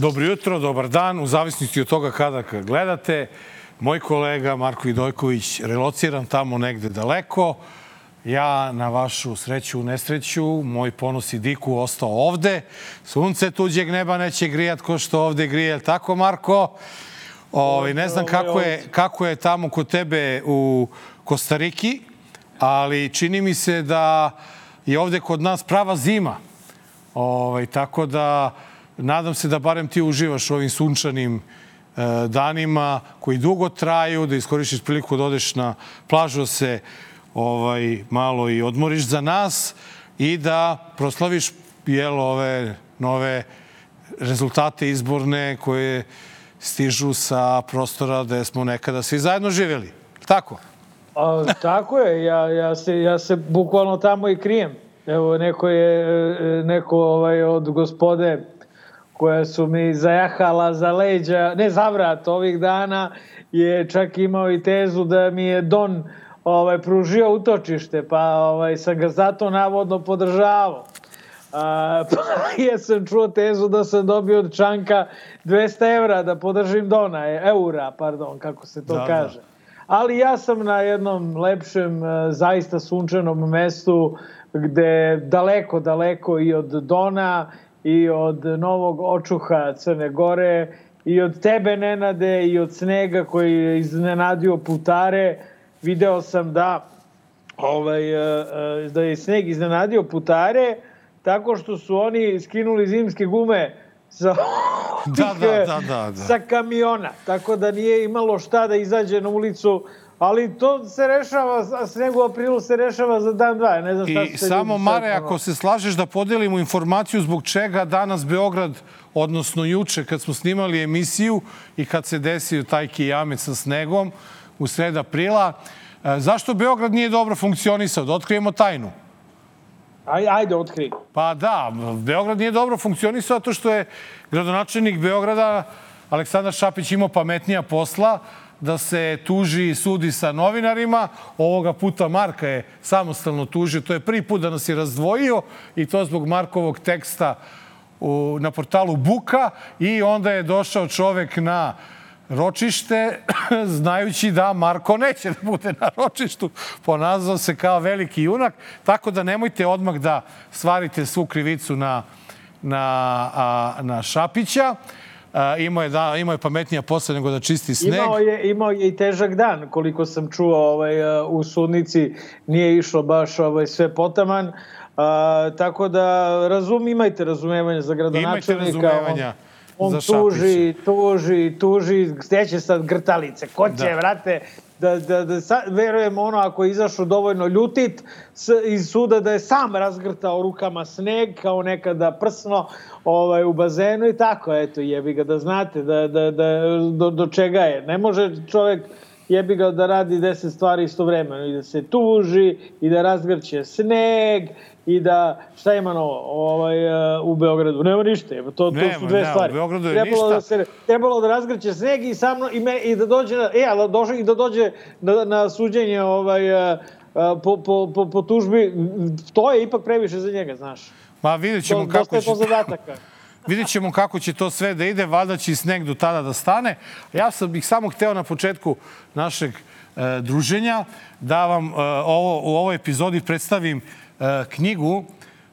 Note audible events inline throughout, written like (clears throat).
Dobro jutro, dobar dan, u zavisnosti od toga kada gledate. Moj kolega Marko Vidojković relociran tamo negde daleko. Ja, na vašu sreću, nesreću, moj ponos i diku ostao ovde. Sunce tuđeg neba neće grijat ko što ovde grije. Tako, Marko? Ovi, ne znam kako je, kako je tamo kod tebe u Kostariki, ali čini mi se da je ovde kod nas prava zima. Ovaj, tako da nadam se da barem ti uživaš u ovim sunčanim e, danima koji dugo traju, da iskoristiš priliku da odeš na plažu, da se ovaj, malo i odmoriš za nas i da proslaviš jel, ove nove rezultate izborne koje stižu sa prostora gde smo nekada svi zajedno živjeli. Tako? A, tako je, ja, ja, se, ja se bukvalno tamo i krijem. Evo, neko je, e, neko ovaj, od gospode koja su mi zajahala za leđa, ne za vrat ovih dana, je čak imao i tezu da mi je Don ovaj, pružio utočište, pa ovaj, sam ga zato navodno podržavao. A, (laughs) pa ja sam čuo tezu da sam dobio od Čanka 200 evra da podržim Dona, eura, pardon, kako se to Da, da. kaže. Ali ja sam na jednom lepšem, e, zaista sunčanom mestu gde daleko, daleko i od Dona i od novog očuha Crne Gore i od tebe Nenade i od snega koji je iznenadio putare video sam da ovaj, e, e, da je sneg iznenadio putare tako što su oni skinuli zimske gume sa, (laughs) Da, da, da, da, da. sa kamiona, tako da nije imalo šta da izađe na ulicu, ali to se rešava, a sneg u aprilu se rešava za dan, dva. Ne znam šta I samo, Mare, ako se slažeš da podelimo informaciju zbog čega danas Beograd, odnosno juče kad smo snimali emisiju i kad se desio taj kijamet sa snegom u sred aprila, e, zašto Beograd nije dobro funkcionisao? Da otkrijemo tajnu. Aj, ajde, otkri. Pa da, Beograd nije dobro funkcionisao zato što je gradonačelnik Beograda Aleksandar Šapić imao pametnija posla da se tuži i sudi sa novinarima. Ovoga puta Marka je samostalno tužio. To je prvi put da nas je razdvojio i to zbog Markovog teksta u, na portalu Buka i onda je došao čovek na ročište, (clears throat) znajući da Marko neće da bude na ročištu. Ponazvao se kao veliki junak, tako da nemojte odmah da stvarite svu krivicu na, na, a, na Šapića. Imao, je da, imao je pametnija posla nego da čisti sneg. Imao je, imao je i težak dan, koliko sam čuo ovaj, e, u sudnici, nije išlo baš ovaj, sve potaman. A, tako da razum, imajte razumevanja za gradonačelnika. Imajte razumevanja on, on Šapića. tuži, tuži, tuži, gde će sad grtalice, ko će, Da. da. vrate, da, da, da sa, verujem ono ako je izašao dovoljno ljutit s, iz suda da je sam razgrtao rukama sneg kao nekada prsno ovaj, u bazenu i tako, eto, jebi ga da znate da, da, da, do, do čega je. Ne može čovek jebi ga da radi deset stvari istovremeno i da se tuži i da razgrće sneg i da šta ima novo ovaj, e, u Beogradu? Nema ništa, evo, to, to Nema, su dve u stvari. Beogradu je trebalo ništa. Da se, trebalo da razgrće sneg i, sa mnom, i, me, i da dođe, na, e, ali došao i da dođe na, na suđenje ovaj, e, po, po, po, po tužbi, to je ipak previše za njega, znaš. Ma vidjet To, ćemo dosta kako će... to zadataka. (laughs) Vidjet ćemo kako će to sve da ide, valjda će i sneg do tada da stane. Ja sam bih samo hteo na početku našeg e, druženja da vam e, ovo, u ovoj epizodi predstavim e, knjigu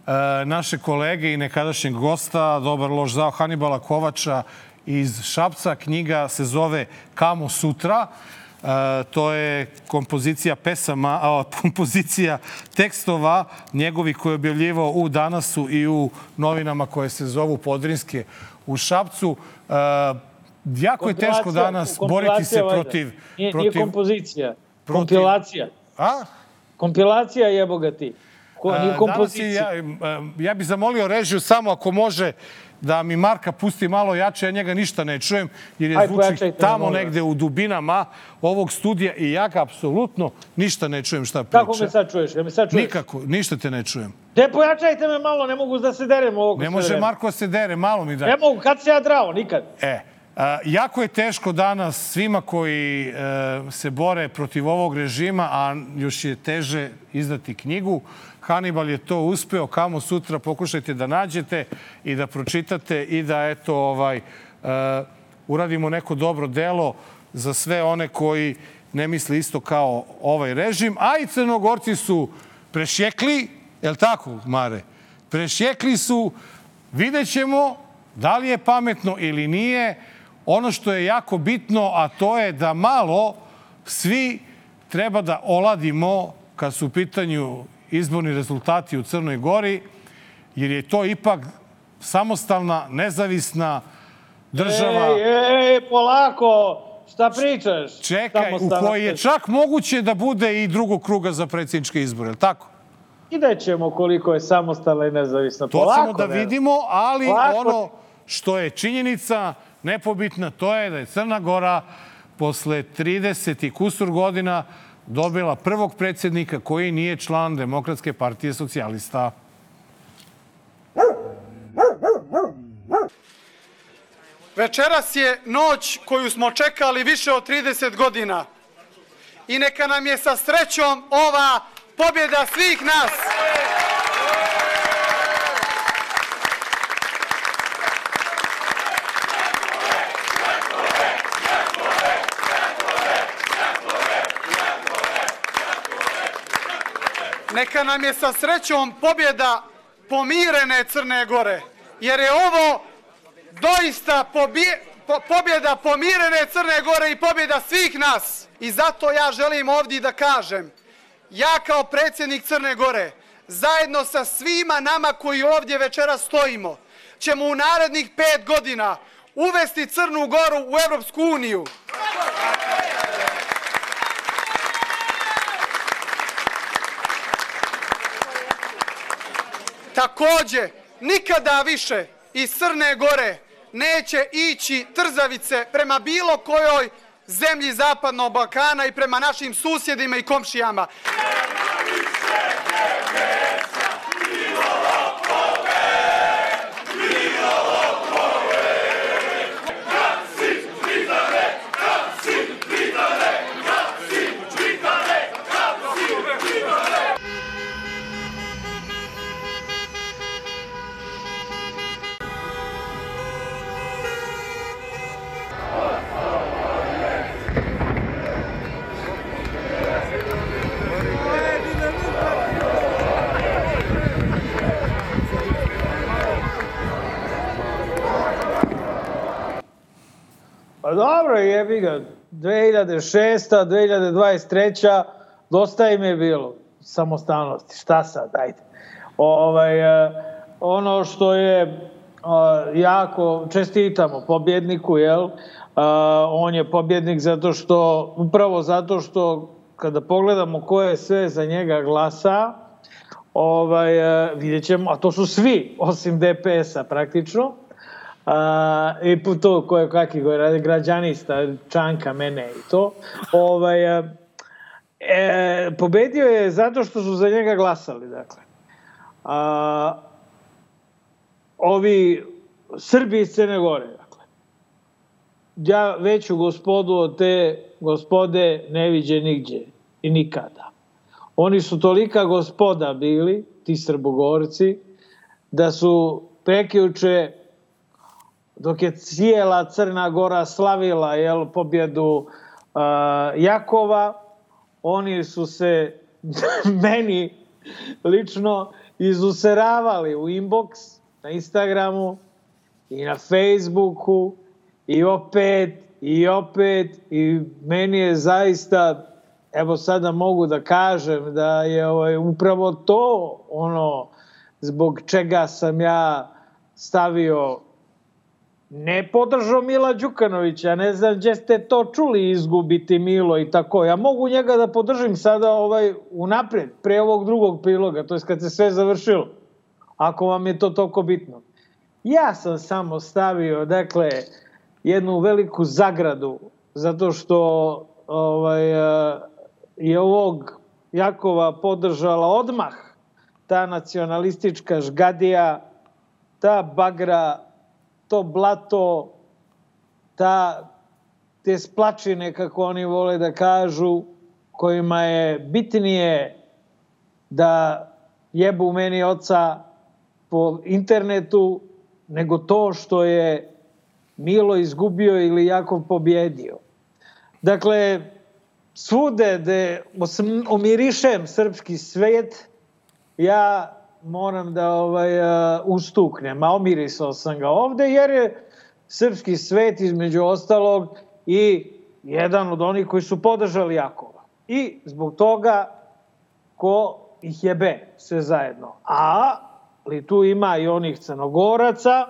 e, naše kolege i nekadašnjeg gosta, dobar loš zao Hanibala Kovača iz Šapca. Knjiga se zove Kamo sutra. E, to je kompozicija pesama, a, (laughs) kompozicija tekstova njegovih koje je objavljivao u Danasu i u novinama koje se zovu Podrinske u Šapcu. E, jako je teško danas boriti se protiv... Nije, protiv nije kompozicija, protiv- kompilacija. a? Kompilacija jebo ga ti. Ko, A, nije kompozicija. je, ja, ja bih zamolio režiju samo ako može da mi Marka pusti malo jače, ja njega ništa ne čujem, jer je Aj, zvuči tamo molim negde u dubinama ovog studija i ja ga apsolutno ništa ne čujem šta priča. Kako me sad čuješ? Ja me sad čuješ? Nikako, ništa te ne čujem. De, pojačajte me malo, ne mogu da se derem ovog Ne može. Marko se dere, malo mi da... Ne mogu, kad se ja drao, nikad. E, jako je teško danas svima koji e, se bore protiv ovog režima, a još je teže izdati knjigu. Hannibal je to uspeo, kamo sutra pokušajte da nađete i da pročitate i da eto ovaj, e, uradimo neko dobro delo za sve one koji ne misle isto kao ovaj režim. A i crnogorci su prešjekli, je li tako, Mare? Prešjekli su, vidjet ćemo da li je pametno ili nije. Ono što je jako bitno, a to je da malo svi treba da oladimo kad su u pitanju izborni rezultati u Crnoj Gori, jer je to ipak samostalna, nezavisna država. Ej, ej, polako, šta pričaš? Čekaj, u kojoj je čak moguće da bude i drugog kruga za predsjedničke izbore, je tako? Vidjet ćemo koliko je samostalna i nezavisna. To polako, ćemo da ne. vidimo, ali Polako. ono što je činjenica nepobitna, to je da je Crna Gora posle 30 i kusur godina dobila prvog predsjednika koji nije član Demokratske partije socijalista. Večeras je noć koju smo čekali više od 30 godina. I neka nam je sa srećom ova pobjeda svih nas. Neka nam je sa srećom pobjeda pomirene Crne Gore, jer je ovo doista pobje, po, pobjeda pomirene Crne Gore i pobjeda svih nas. I zato ja želim ovdje da kažem, ja kao predsjednik Crne Gore, zajedno sa svima nama koji ovdje večera stojimo, ćemo u narednih pet godina uvesti Crnu Goru u Evropsku uniju. Takođe, nikada više iz Crne Gore neće ići trzavice prema bilo kojoj zemlji Zapadnog Balkana i prema našim susjedima i komšijama. Pa dobro, jebi ga. 2006. 2023. dosta im je bilo samostalnosti. Šta sad, ajde. Ovaj, eh, ono što je eh, jako, čestitamo pobjedniku, jel? Eh, on je pobjednik zato što, upravo zato što kada pogledamo ko je sve za njega glasa, ovaj, vidjet ćemo, a to su svi, osim DPS-a praktično, A, I po to koje kakvi građanista, Čanka, mene i to. Ovaj, e, e, pobedio je zato što su za njega glasali, dakle. A, ovi Srbi iz Crne Gore, dakle. Ja veću gospodu od te gospode ne viđe nigdje i nikada. Oni su tolika gospoda bili, ti Srbogorci, da su prekjuče dok je cijela Crna Gora slavila jel, pobjedu uh, Jakova, oni su se (laughs) meni lično izuseravali u inbox na Instagramu i na Facebooku i opet i opet i meni je zaista evo sada mogu da kažem da je ovaj, upravo to ono zbog čega sam ja stavio ne podržao Mila Đukanovića, ne znam gdje ste to čuli izgubiti Milo i tako. Ja mogu njega da podržim sada ovaj unaprijed, pre ovog drugog priloga, to je kad se sve završilo, ako vam je to toliko bitno. Ja sam samo stavio, dakle, jednu veliku zagradu, zato što ovaj, eh, je ovog Jakova podržala odmah ta nacionalistička žgadija, ta bagra to blato ta, te splačine, kako oni vole da kažu, kojima je bitnije da jebu meni oca po internetu, nego to što je Milo izgubio ili Jakov pobjedio. Dakle, svude gde omirišem srpski svet, ja moram da ovaj, uh, ustuknem, a omirisao sam ga ovde, jer je srpski svet između ostalog i jedan od onih koji su podržali Jakova. I zbog toga ko ih jebe sve zajedno. A li tu ima i onih crnogoraca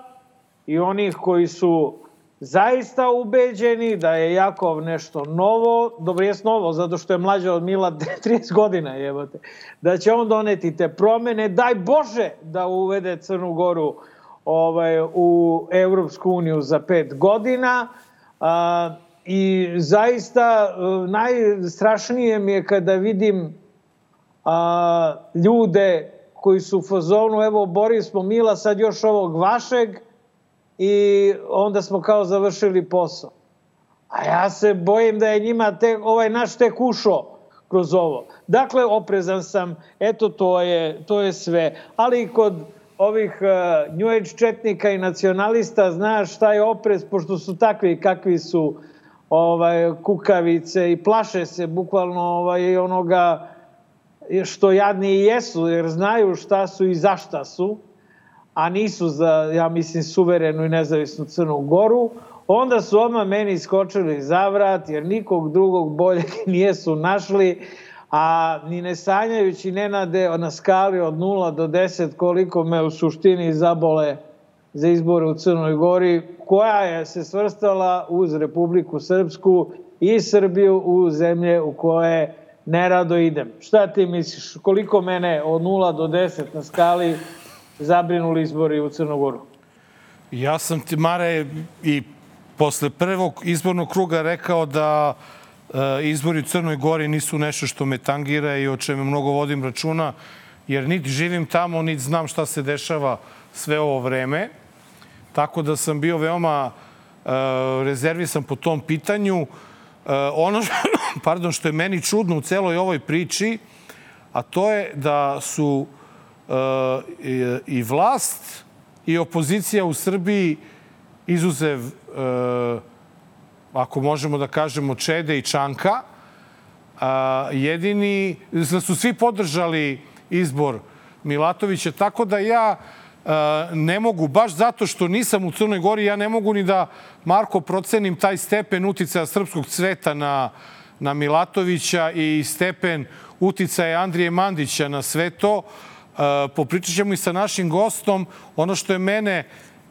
i onih koji su zaista ubeđeni da je Jakov nešto novo, dobro je novo, zato što je mlađa od Mila (laughs) 30 godina, jebate, da će on doneti te promene, daj Bože da uvede Crnu Goru ovaj, u Evropsku uniju za pet godina, a, i zaista najstrašnije mi je kada vidim a, ljude koji su u fazonu, evo Boris smo Mila, sad još ovog vašeg, i onda smo kao završili posao. A ja se bojim da je njima te, ovaj naš tek ušao kroz ovo. Dakle, oprezan sam, eto to je, to je sve. Ali kod ovih uh, New Age četnika i nacionalista znaš šta je oprez, pošto su takvi kakvi su ovaj, kukavice i plaše se bukvalno ovaj, onoga što jadni i jesu, jer znaju šta su i zašta su a nisu za, ja mislim, suverenu i nezavisnu Crnu Goru, onda su odmah meni skočili za vrat, jer nikog drugog boljeg (laughs) nijesu našli, a ni ne sanjajući Nenade na skali od 0 do 10 koliko me u suštini zabole za izbore u Crnoj Gori, koja je se svrstala uz Republiku Srpsku i Srbiju u zemlje u koje nerado idem. Šta ti misliš, koliko mene od 0 do 10 na skali zabrinuli izbori u Crnogoru? Ja sam ti, Mare, i posle prvog izbornog kruga rekao da e, izbori u Crnoj Gori nisu nešto što me tangira i o čemu mnogo vodim računa, jer niti živim tamo, niti znam šta se dešava sve ovo vreme. Tako da sam bio veoma e, rezervisan po tom pitanju. E, ono (clears throat) pardon, što je meni čudno u celoj ovoj priči, a to je da su i vlast i opozicija u Srbiji izuzev, e, ako možemo da kažemo, Čede i Čanka, jedini, da su svi podržali izbor Milatovića, tako da ja ne mogu, baš zato što nisam u Crnoj Gori, ja ne mogu ni da, Marko, procenim taj stepen uticaja srpskog cveta na, na Milatovića i stepen uticaja Andrije Mandića na sve to. Popričat ćemo i sa našim gostom. Ono što je mene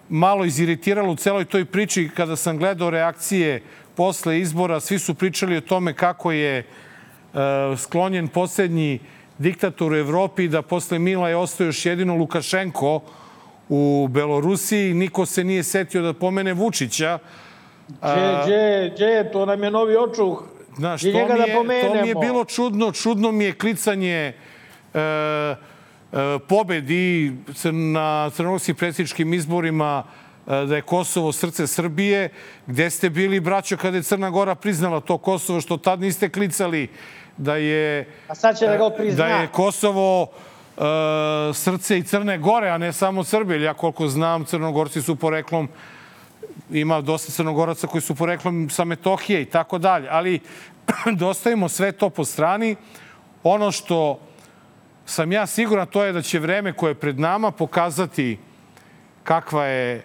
malo iziritiralo u celoj toj priči kada sam gledao reakcije posle izbora, svi su pričali o tome kako je e, sklonjen poslednji diktator u Evropi, da posle Mila je ostao još jedino Lukašenko u Belorusiji. Niko se nije setio da pomene Vučića. Gde, gde, gde, to nam je novi očuh. Znaš, to mi, je, da to mi je bilo čudno. Čudno mi je klicanje E, pobedi na crnogorskim predsjedničkim izborima e, da je Kosovo srce Srbije, gde ste bili, braćo, kada je Crna Gora priznala to Kosovo, što tad niste klicali da je, a sad će da, ga prizna. da je Kosovo uh, srce i Crne Gore, a ne samo Srbije. Ja koliko znam, Crnogorci su poreklom ima dosta crnogoraca koji su poreklom sa Metohije i tako dalje. Ali (clears throat) dostavimo sve to po strani. Ono što sam ja siguran to je da će vreme koje je pred nama pokazati kakva je e,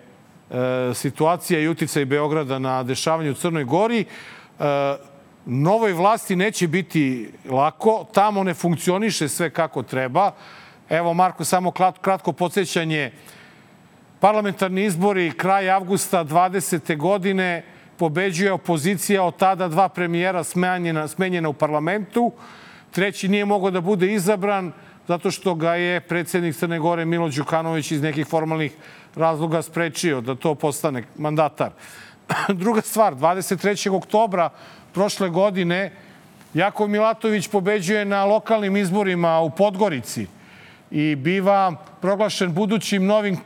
situacija i uticaj Beograda na dešavanje u Crnoj Gori. E, novoj vlasti neće biti lako. Tamo ne funkcioniše sve kako treba. Evo, Marko, samo kratko podsjećanje. Parlamentarni izbori kraj avgusta 20. godine pobeđuje opozicija od tada dva premijera smenjena, smenjena u parlamentu. Treći nije mogao da bude izabran zato što ga je predsednik Crne Gore Milo Đukanović iz nekih formalnih razloga sprečio da to postane mandatar. (clears throat) Druga stvar, 23. oktobra prošle godine Jakov Milatović pobeđuje na lokalnim izborima u Podgorici i biva proglašen budućim novim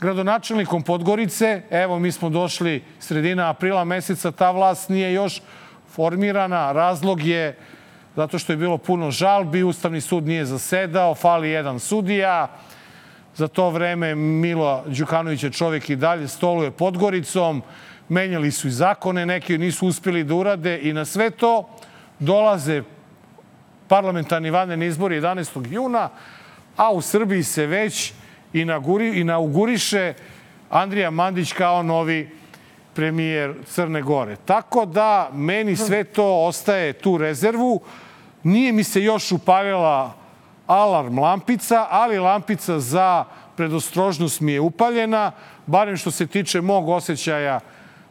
gradonačelnikom Podgorice. Evo, mi smo došli sredina aprila meseca, ta vlast nije još formirana. Razlog je zato što je bilo puno žalbi, Ustavni sud nije zasedao, fali jedan sudija. Za to vreme Milo Đukanović je čovjek i dalje stoluje Podgoricom. Menjali su i zakone, neki nisu uspjeli da urade i na sve to dolaze parlamentarni vanredni izbori 11. juna, a u Srbiji se već inauguriše Andrija Mandić kao novi premijer Crne Gore. Tako da meni sve to ostaje tu rezervu. Nije mi se još upalila alarm lampica, ali lampica za predostrožnost mi je upaljena, barem što se tiče mog osjećaja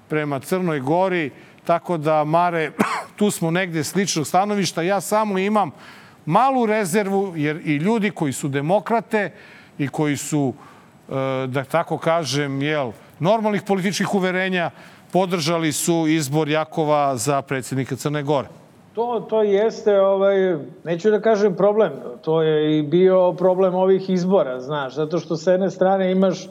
prema Crnoj Gori, tako da, Mare, (clears throat) tu smo negde sličnog stanovišta. Ja samo imam malu rezervu, jer i ljudi koji su demokrate i koji su, e, da tako kažem, jel, normalnih političkih uverenja, podržali su izbor Jakova za predsjednika Crne Gore. To, to jeste, ovaj, neću da kažem problem, to je i bio problem ovih izbora, znaš, zato što s jedne strane imaš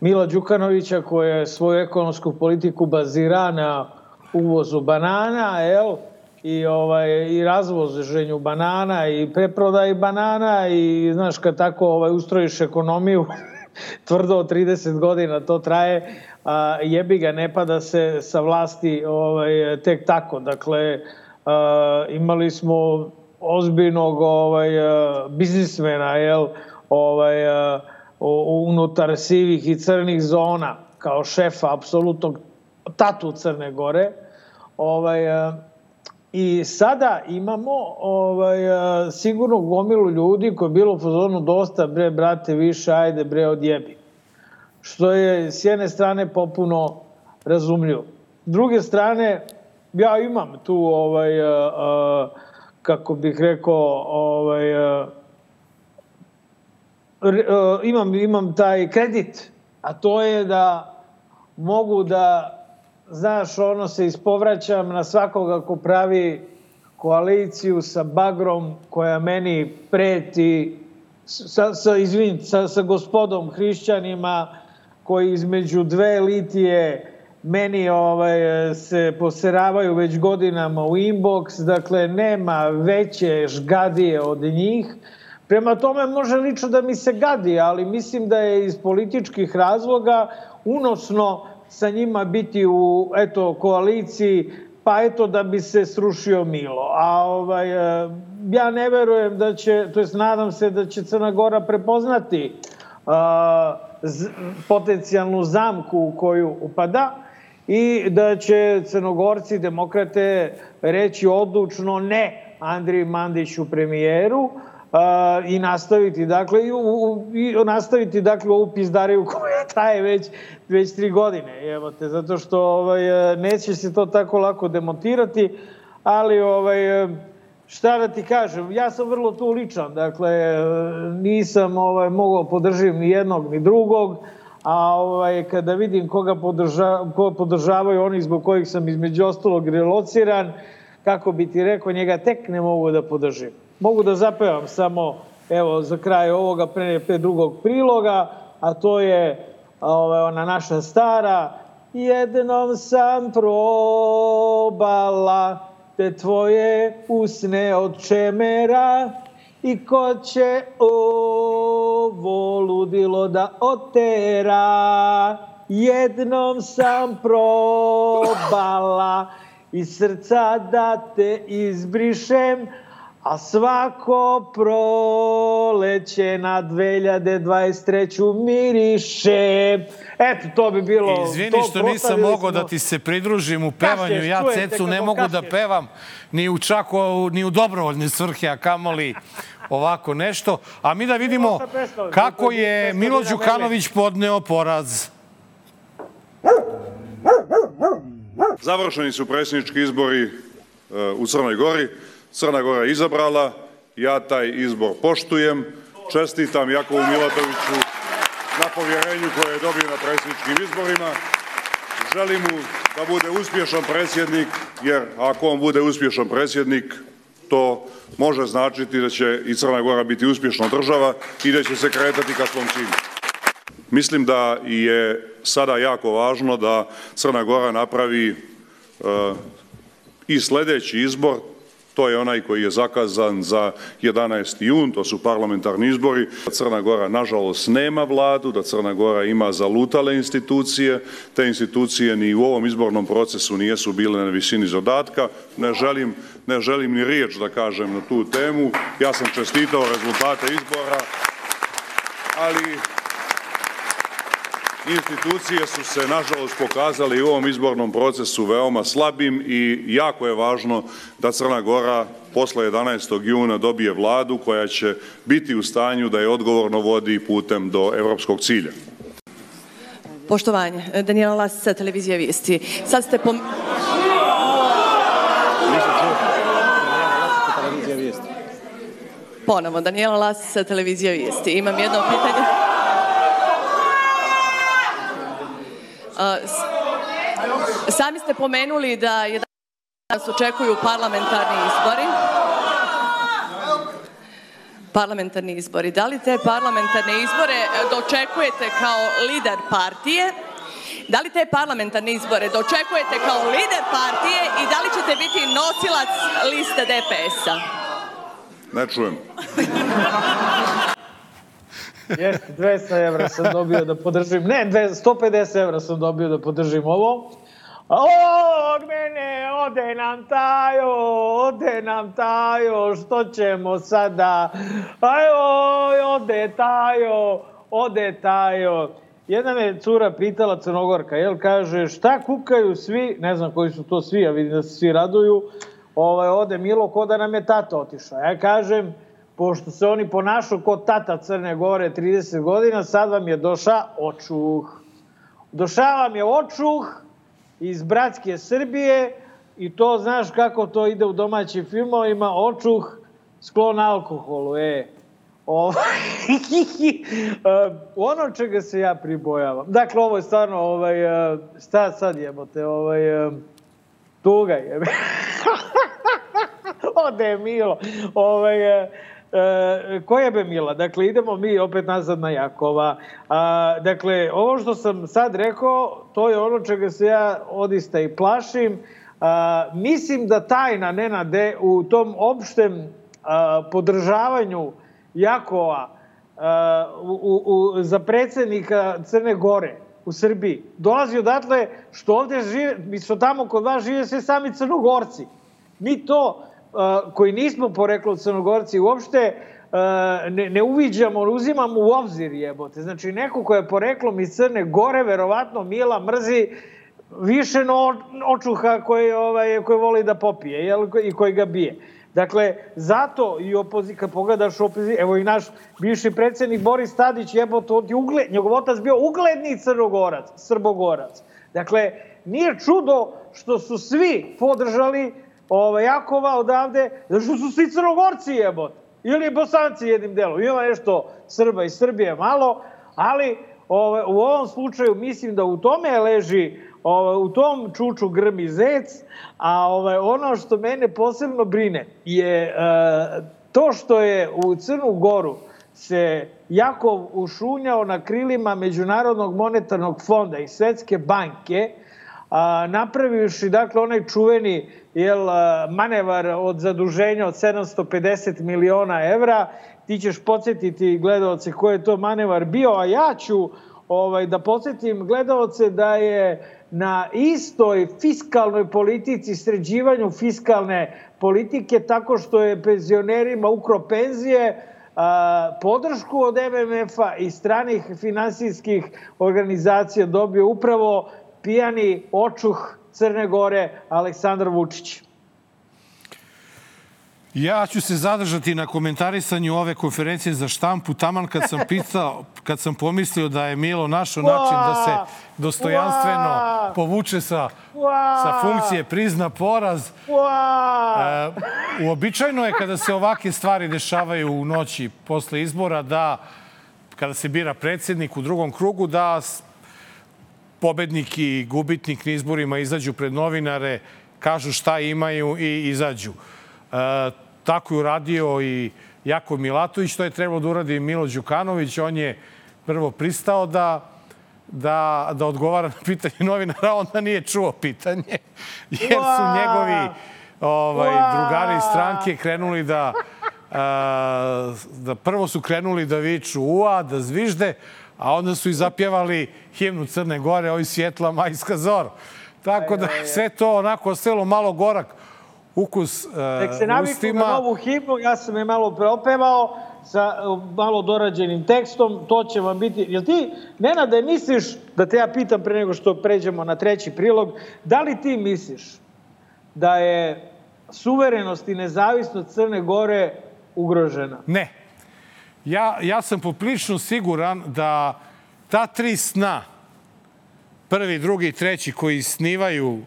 Mila Đukanovića koja je svoju ekonomsku politiku bazira na uvozu banana, jel? I, ovaj, i razvoženju banana i preprodaj banana i znaš kad tako ovaj, ustrojiš ekonomiju (laughs) tvrdo od 30 godina to traje a, jebi ga ne pada se sa vlasti ovaj, tek tako dakle imali smo ozbiljnog ovaj, biznismena jel, ovaj, unutar sivih i crnih zona kao šefa apsolutnog tatu Crne Gore. Ovaj, I sada imamo ovaj, sigurno gomilu ljudi koji je bilo u fazonu dosta, bre, brate, više, ajde, bre, odjebi. Što je s jedne strane popuno razumljivo. Druge strane, ja imam tu, ovaj, a, kako bih rekao, ovaj, a, imam, imam taj kredit, a to je da mogu da znaš, ono se ispovraćam na svakoga ko pravi koaliciju sa bagrom koja meni preti sa, sa, izvin, sa, sa gospodom hrišćanima koji između dve litije meni ovaj, se poseravaju već godinama u inbox, dakle nema veće žgadije od njih. Prema tome može lično da mi se gadi, ali mislim da je iz političkih razloga unosno sa njima biti u eto koaliciji pa eto da bi se srušio Milo. A ovaj e, ja ne verujem da će to jest nadam se da će Crna Gora prepoznati uh, potencijalnu zamku u koju upada i da će crnogorci demokrate reći odlučno ne Andriji Mandiću premijeru i nastaviti dakle i, u, i nastaviti dakle ovu pizdariju (laughs) koja traje već već tri godine evo te zato što ovaj neće se to tako lako demontirati ali ovaj šta da ti kažem ja sam vrlo tu ličan dakle nisam ovaj mogao podržim ni jednog ni drugog a ovaj kada vidim koga podrža, ko podržavaju oni zbog kojih sam između ostalog relociran kako bi ti rekao njega tek ne mogu da podržim. Mogu da zapevam samo evo za kraj ovoga pre, pre drugog priloga, a to je ove, ona naša stara jednom sam probala te tvoje usne od čemera i ko će ovo ludilo da otera? Jednom sam probala i srca da te izbrišem a svako proleće na 2023. miriše. Eto, to bi bilo... Izvini što nisam mogao da ti se pridružim u pevanju. Kašeš, ja cecu ne mogu kašeš. da pevam ni u čako, ni u dobrovoljne svrhe, a kamoli ovako nešto. A mi da vidimo kako je Milo Đukanović podneo poraz. Završeni su predsjednički izbori e, u Crnoj Gori. Crna Gora izabrala, ja taj izbor poštujem, čestitam Jakovu Milatoviću na povjerenju koje je dobio na predsjedničkim izborima, želim mu da bude uspješan predsjednik, jer ako on bude uspješan predsjednik, to može značiti da će i Crna Gora biti uspješna država i da će se kretati ka svom cilju. Mislim da je sada jako važno da Crna Gora napravi uh, i sledeći izbor, to je onaj koji je zakazan za 11. jun, to su parlamentarni izbori. Crna Gora, nažalost, nema vladu, da Crna Gora ima zalutale institucije, te institucije ni u ovom izbornom procesu nijesu bile na visini zadatka. Ne želim, ne želim ni riječ da kažem na tu temu. Ja sam čestitao rezultate izbora, ali institucije su se, nažalost, pokazali u ovom izbornom procesu veoma slabim i jako je važno da Crna Gora posle 11. juna dobije vladu koja će biti u stanju da je odgovorno vodi putem do evropskog cilja. Poštovanje. Danijela Lasica, televizija Vijesti. Sad ste pom... Ponovo, Danijela Lasica, televizija Vijesti. Imam jedno pitanje. Sami ste pomenuli da je danas očekuju parlamentarni izbori. Parlamentarni izbori. Da li te parlamentarne izbore dočekujete kao lider partije? Da li te parlamentarne izbore dočekujete kao lider partije i da li ćete biti nosilac liste DPS-a? Ne čujem. (laughs) Jeste, 200 evra sam dobio da podržim, ne, 150 evra sam dobio da podržim ovo. Od mene ode nam tajo, ode nam tajo, što ćemo sada? Ajoj, ode tajo, ode tajo. Jedna me cura pitala Crnogorka, jel kaže, šta kukaju svi, ne znam koji su to svi, a vidim da se svi raduju, ovaj, ode Milo ko da nam je tata otišao. Ja kažem, pošto se oni ponašu kod tata Crne Gore 30 godina, sad vam je doša očuh. Doša vam je očuh iz bratske Srbije i to znaš kako to ide u domaćim filmovima, očuh sklon alkoholu, e. Ovaj, (laughs) ono čega se ja pribojavam. Dakle, ovo je stvarno, ovaj, šta sad jebote, ovaj, tuga je. (laughs) Ode Milo. Ovaj, E, koja je Mila? Dakle, idemo mi opet nazad na Jakova. A, dakle, ovo što sam sad rekao, to je ono čega se ja odista i plašim. A, mislim da tajna Nenade u tom opštem a, podržavanju Jakova a, u, u, za predsednika Crne Gore u Srbiji dolazi odatle što ovde žive, mi smo tamo kod vas žive sve sami crnogorci. Mi to koji nismo poreklo crnogorci uopšte ne, ne uviđamo, ne uzimamo u obzir jebote. Znači, neko ko je poreklom iz Crne Gore, verovatno Mila mrzi više no, očuha koji, ovaj, koji voli da popije jel, i koji ga bije. Dakle, zato i opozi, kad pogledaš opozi, evo i naš bivši predsednik Boris Tadić, jebote, on je ugled, njegov otac bio ugledni crnogorac, srbogorac. Dakle, nije čudo što su svi podržali ovaj, Jakova odavde, zato što su svi crnogorci jebot. Ili bosanci jednim delom. Ima nešto Srba i Srbije malo, ali ovaj, u ovom slučaju mislim da u tome leži ovaj, u tom čuču grmi zec, a ovaj, ono što mene posebno brine je e, to što je u Crnu Goru se Jakov ušunjao na krilima Međunarodnog monetarnog fonda i Svetske banke, a, napravivši dakle onaj čuveni jel, manevar od zaduženja od 750 miliona evra, ti ćeš podsjetiti gledalce ko je to manevar bio, a ja ću ovaj, da podsjetim gledalce da je na istoj fiskalnoj politici, sređivanju fiskalne politike, tako što je penzionerima ukro penzije, podršku od MMF-a i stranih finansijskih organizacija dobio upravo pijani očuh Crne Gore Aleksandar Vučić. Ja ću se zadržati na komentarisanju ove konferencije za štampu. Taman kad sam pitao, kad sam pomislio da je Milo našao način da se dostojanstveno povuče sa, sa funkcije, prizna poraz. E, uobičajno je kada se ovake stvari dešavaju u noći posle izbora da kada se bira predsednik u drugom krugu da pobednik i gubitnik na izborima izađu pred novinare, kažu šta imaju i izađu. E, tako je uradio i Jako Milatović, to je trebalo da uradi Milo Đukanović. On je prvo pristao da da, da odgovara na pitanje novinara, onda nije čuo pitanje, jer su njegovi ovaj, drugari iz stranke krenuli da, a, da prvo su krenuli da viču ua, da zvižde, a onda su i zapjevali himnu Crne Gore, ovi svjetla majska zor. Tako da sve to onako ostalo malo gorak ukus uh, Nek se naviknu na novu himnu, ja sam je malo preopevao sa malo dorađenim tekstom, to će vam biti... Jel ti, Nenade, misliš, da te ja pitam pre nego što pređemo na treći prilog, da li ti misliš da je suverenost i nezavisnost Crne Gore ugrožena? Ne. Ja, ja sam poprilično siguran da ta tri sna, prvi, drugi treći, koji snivaju uh,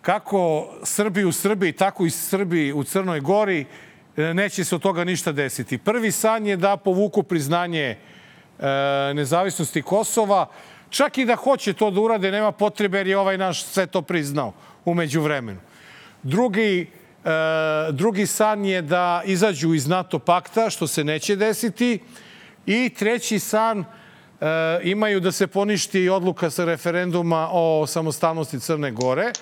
kako Srbi u Srbiji, tako i Srbi u Crnoj Gori, neće se od toga ništa desiti. Prvi san je da povuku priznanje uh, nezavisnosti Kosova. Čak i da hoće to da urade, nema potrebe jer je ovaj naš sve to priznao umeđu vremenu. Drugi, uh, drugi san je da izađu iz NATO pakta, što se neće desiti. I treći san uh, imaju da se poništi odluka sa referenduma o samostalnosti Crne Gore.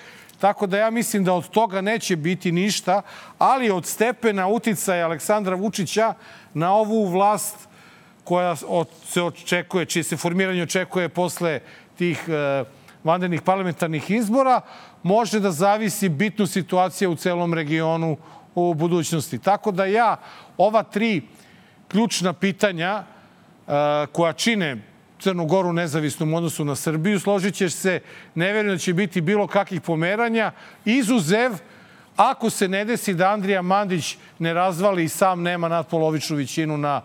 Tako da ja mislim da od toga neće biti ništa, ali od stepena uticaja Aleksandra Vučića na ovu vlast koja se očekuje, čije se formiranje očekuje posle tih e, vanrednih parlamentarnih izbora, može da zavisi bitnu situacija u celom regionu u budućnosti. Tako da ja ova tri ključna pitanja e, koja čine Crnu Goru nezavisnom odnosu na Srbiju. Složit ćeš se, ne verujem da će biti bilo kakvih pomeranja. Izuzev, ako se ne desi da Andrija Mandić ne razvali i sam nema nadpolovičnu većinu na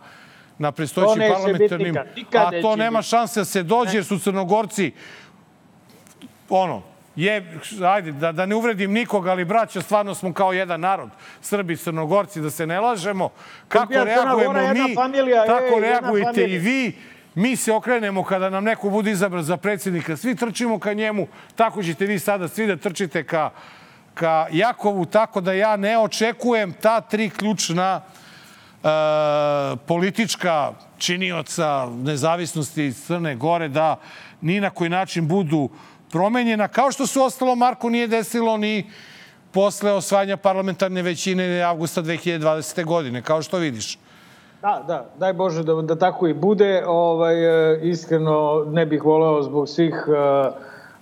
na prestojećim parlamentarnim, nikad. Nikad a to nema šanse da se dođe, jer su crnogorci ono, je, ajde, da, da ne uvredim nikoga, ali braća, stvarno smo kao jedan narod. Srbi, crnogorci, da se ne lažemo. Kako reagujemo mi, familija, tako reagujete i vi. Mi se okrenemo kada nam neko bude izabran za predsjednika, svi trčimo ka njemu, tako ćete vi sada svi da trčite ka, ka Jakovu, tako da ja ne očekujem ta tri ključna e, politička činioca nezavisnosti iz Crne Gore da ni na koji način budu promenjena, kao što se ostalo Marko nije desilo ni posle osvajanja parlamentarne većine avgusta 2020. godine, kao što vidiš. Da, da, daj Bože da, da tako i bude. Ovaj, e, iskreno ne bih voleo zbog svih uh,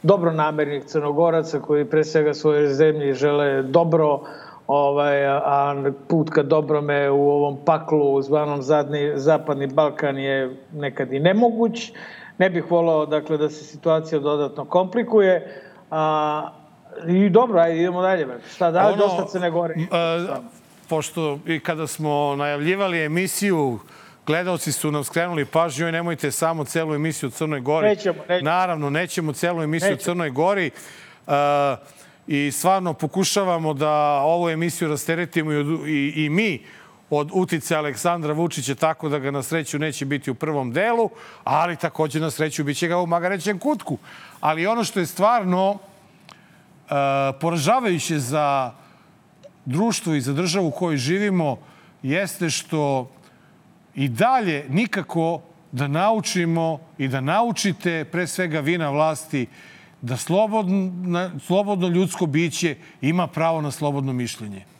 dobronamernih crnogoraca koji pre svega svoje zemlje žele dobro, ovaj, a put ka dobrome u ovom paklu zvanom zadni, Zapadni Balkan je nekad i nemoguć. Ne bih voleo dakle, da se situacija dodatno komplikuje. A, I dobro, ajde, idemo dalje. Šta da, ono, dosta Crne Gore. Uh, pošto i kada smo najavljivali emisiju, gledalci su nam skrenuli pažnju i nemojte samo celu emisiju Crnoj Gori. Nećemo, nećemo. Naravno, nećemo celu emisiju nećemo. Crnoj Gori. Uh, I stvarno pokušavamo da ovu emisiju rasteretimo i, i, i mi od utice Aleksandra Vučića tako da ga na sreću neće biti u prvom delu, ali takođe na sreću biće ga u magarećem kutku. Ali ono što je stvarno uh, poražavajuće za društvo i za državu u kojoj živimo jeste što i dalje nikako da naučimo i da naučite, pre svega vi na vlasti, da slobodno, slobodno ljudsko biće ima pravo na slobodno mišljenje.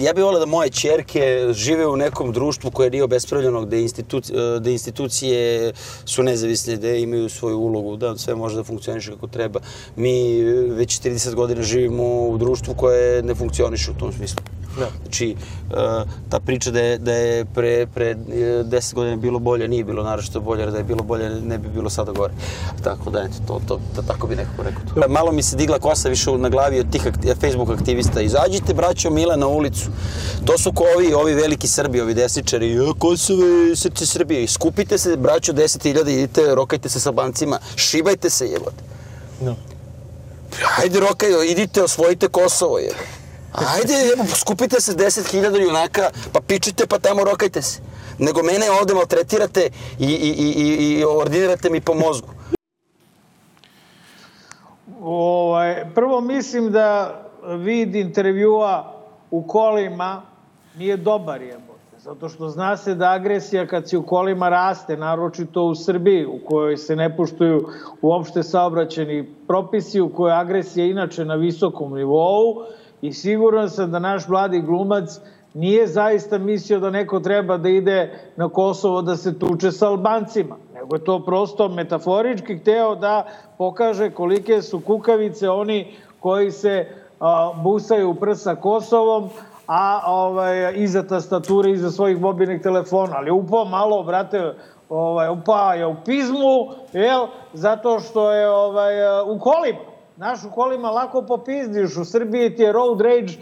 Ja bih volio da moje čerke žive u nekom društvu koje nije obespravljeno, gde, instituci, gde institucije su nezavisne, gde imaju svoju ulogu, da sve može da funkcioniše kako treba. Mi već 30 godina živimo u društvu koje ne funkcioniše u tom smislu. Da. Znači, uh, ta priča da je, da je pre, pre 10 godina bilo bolje, nije bilo naravno bolje, jer da je bilo bolje ne bi bilo sada gore. Tako da, eto, to, to, to, tako bi nekako rekao to. Malo mi se digla kosa više na glavi od tih akti, Facebook aktivista. Izađite, braćo Mile, na ulicu. To su ko ovi, ovi veliki Srbi, ovi desničari. Ja, Kosove, srce Srbije. Skupite se, braćo, 10.000, idite, rokajte se sa bancima, šibajte se, jebote. No. Ajde, rokaj, idite, osvojite Kosovo, jebote. Ajde, evo, skupite se 10.000 junaka, pa pičite, pa tamo rokajte se. Nego mene ovde maltretirate i, i, i, i ordinirate mi po mozgu. Ovaj, prvo mislim da vid intervjua u kolima nije dobar jebote. Zato što zna se da agresija kad se u kolima raste, naročito u Srbiji, u kojoj se ne puštuju uopšte saobraćeni propisi, u kojoj agresija inače na visokom nivou i siguran sam da naš mladi glumac nije zaista mislio da neko treba da ide na Kosovo da se tuče sa Albancima, nego je to prosto metaforički hteo da pokaže kolike su kukavice oni koji se a, busaju u prsa Kosovom, a ovaj, iza tastature, iza svojih mobilnih telefona. Ali upao malo, brate, ovaj, upao je u pizmu, jel? Zato što je ovaj, u kolima. Znaš, u kolima lako popizdiš, u Srbiji ti je road rage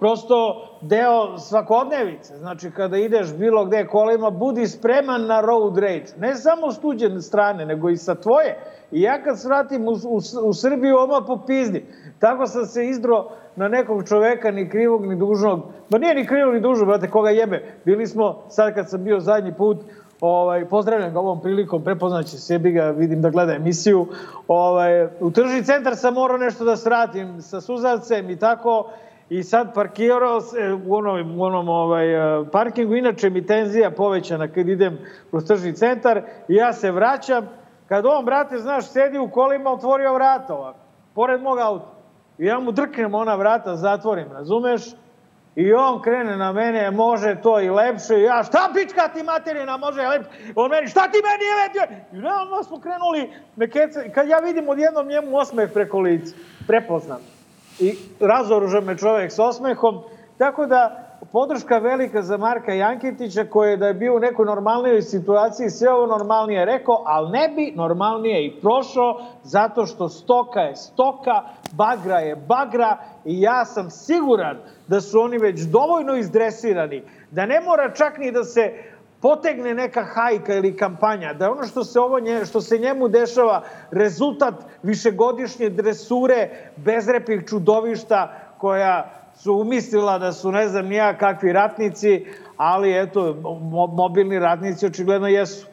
prosto deo svakodnevice. Znači, kada ideš bilo gde kolima, budi spreman na road rage. Ne samo s tuđe strane, nego i sa tvoje. I ja kad svratim u, u, u Srbiju, oma popizdim. Tako sam se izdro na nekog čoveka, ni krivog, ni dužnog. Ba nije ni krivog, ni dužnog, brate, koga jebe. Bili smo, sad kad sam bio zadnji put, ovaj, pozdravljam ga ovom prilikom, prepoznaće sebi ga, vidim da gleda emisiju. Ovaj, u tržni centar sam morao nešto da sratim sa suzavcem i tako. I sad parkirao se u onom, u onom ovaj, parkingu, inače mi tenzija povećana kad idem kroz tržni centar i ja se vraćam. Kad on, brate, znaš, sedi u kolima, otvorio vrata ovako, pored mog auta. I ja mu drknem ona vrata, zatvorim, razumeš? I on krene na mene, može to i lepše. Ja, šta pička ti materina, može lepše? On meni, šta ti meni je lepše? I realno smo krenuli, nekece, kad ja vidim odjednom njemu osmeh preko lica, prepoznam. I razoruža me čovek s osmehom. Tako da, podrška velika za Marka Jankitića koji je da je bio u nekoj normalnijoj situaciji sve ovo normalnije rekao, ali ne bi normalnije i prošao zato što stoka je stoka, bagra je bagra i ja sam siguran da su oni već dovoljno izdresirani, da ne mora čak ni da se potegne neka hajka ili kampanja, da ono što se, ovo nje, što se njemu dešava rezultat višegodišnje dresure bezrepih čudovišta koja su umislila da su ne znam nija kakvi ratnici, ali eto, mobilni ratnici očigledno jesu.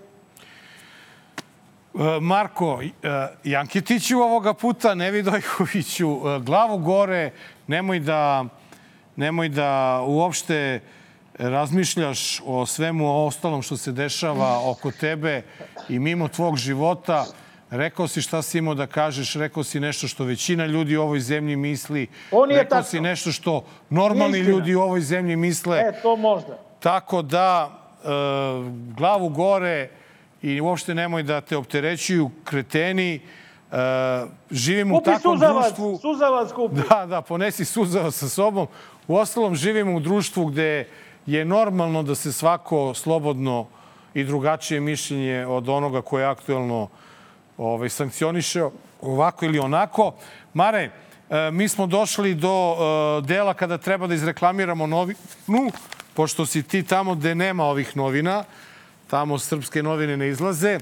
E, Marko e, Jankitiću ovoga puta, Nevi Dojkoviću, e, glavu gore, nemoj da, nemoj da uopšte razmišljaš o svemu ostalom što se dešava oko tebe i mimo tvog života. Rekao si šta si imao da kažeš, rekao si nešto što većina ljudi u ovoj zemlji misli. On je rekao tačno. si nešto što normalni ljudi u ovoj zemlji misle. E, to možda. Tako da, e, glavu gore i uopšte nemoj da te opterećuju kreteni. E, živimo Kupi u takvom suzavac, društvu... suzavac kupi. Da, da, ponesi suzavac sa sobom. U ostalom, živimo u društvu gde je normalno da se svako slobodno i drugačije mišljenje od onoga koje je aktuelno ovaj, sankcioniše ovako ili onako. Mare, e, mi smo došli do e, dela kada treba da izreklamiramo novinu, pošto si ti tamo gde nema ovih novina, tamo srpske novine ne izlaze.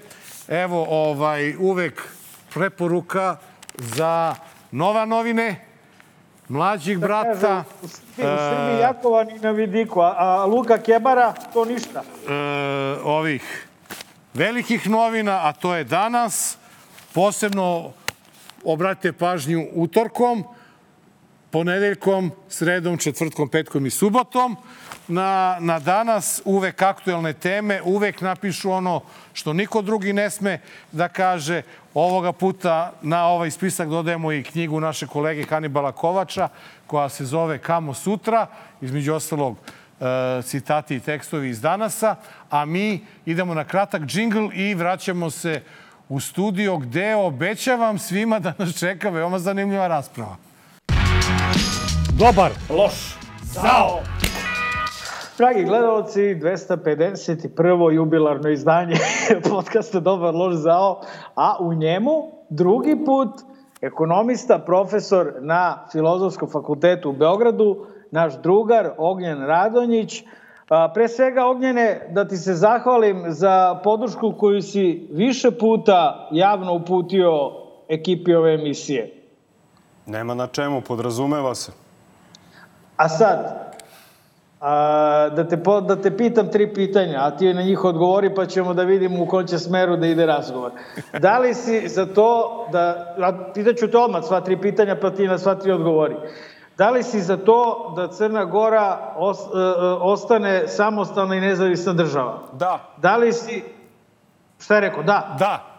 Evo, ovaj, uvek preporuka za nova novine, mlađih brata. Kaže, u Srbiji, u Srbiji Jakovan i na vidiku, a, a Luka Kebara, to ništa. e, ovih velikih novina, a to je danas. Posebno obratite pažnju utorkom, ponedeljkom, sredom, četvrtkom, petkom i subotom. Na, na danas uvek aktuelne teme, uvek napišu ono što niko drugi ne sme da kaže. Ovoga puta na ovaj spisak dodajemo i knjigu naše kolege Hanibala Kovača, koja se zove Kamo sutra, između ostalog e, citati i tekstovi iz danasa, a mi idemo na kratak džingl i vraćamo se u studio gde obećavam svima da nas čeka veoma zanimljiva rasprava. Dobar, loš, zao. Dragi gledalci, 251. jubilarno izdanje (laughs) podcasta Dobar lož zao, a u njemu drugi put ekonomista, profesor na Filozofskom fakultetu u Beogradu, naš drugar Ognjen Radonjić. Pre svega, Ognjene, da ti se zahvalim za podršku koju si više puta javno uputio ekipi ove emisije. Nema na čemu, podrazumeva se. A sad, a, da, te, da te pitam tri pitanja, a ti na njih odgovori pa ćemo da vidimo u kom će smeru da ide razgovor. Da li si za to da, pitaću te odmah sva tri pitanja pa ti na sva tri odgovori. Da li si za to da Crna Gora os, e, e, ostane samostalna i nezavisna država? Da. Da li si... Šta je rekao? Da. Da.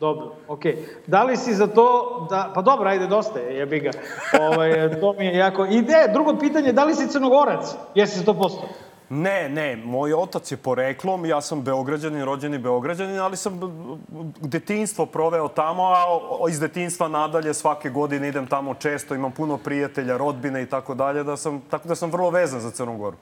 Dobro, okej. Da li si za to da... Pa dobro, ajde, dosta je, jebi ga. Ovaj, to mi je jako... I de, drugo pitanje, da li si crnogorac? Jesi 100%? Ne, ne, moj otac je poreklom, ja sam beograđanin, rođeni beograđanin, ali sam detinstvo proveo tamo, a iz detinstva nadalje svake godine idem tamo često, imam puno prijatelja, rodbine i tako dalje, da sam, tako da sam vrlo vezan za Crnu Goru.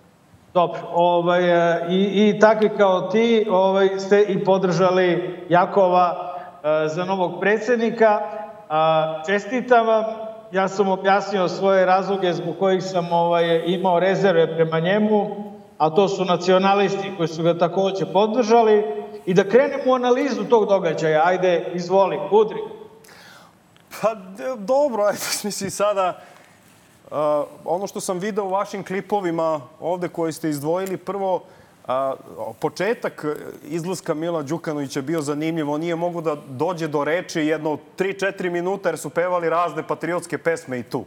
Dobro, ovaj, e, i, i takvi kao ti ovaj, ste i podržali Jakova e, za novog predsednika. A, čestitam vam, ja sam objasnio svoje razloge zbog kojih sam ovaj, imao rezerve prema njemu, a to su nacionalisti koji su ga takođe podržali. I da krenemo u analizu tog događaja. Ajde, izvoli, udri. Pa dobro, (laughs) ajde, mislim sada, uh, ono što sam video u vašim klipovima ovde koje ste izdvojili, prvo, a, početak izlaska Mila Đukanovića bio zanimljiv. On nije mogu da dođe do reči jedno 3-4 minuta jer su pevali razne patriotske pesme i tu.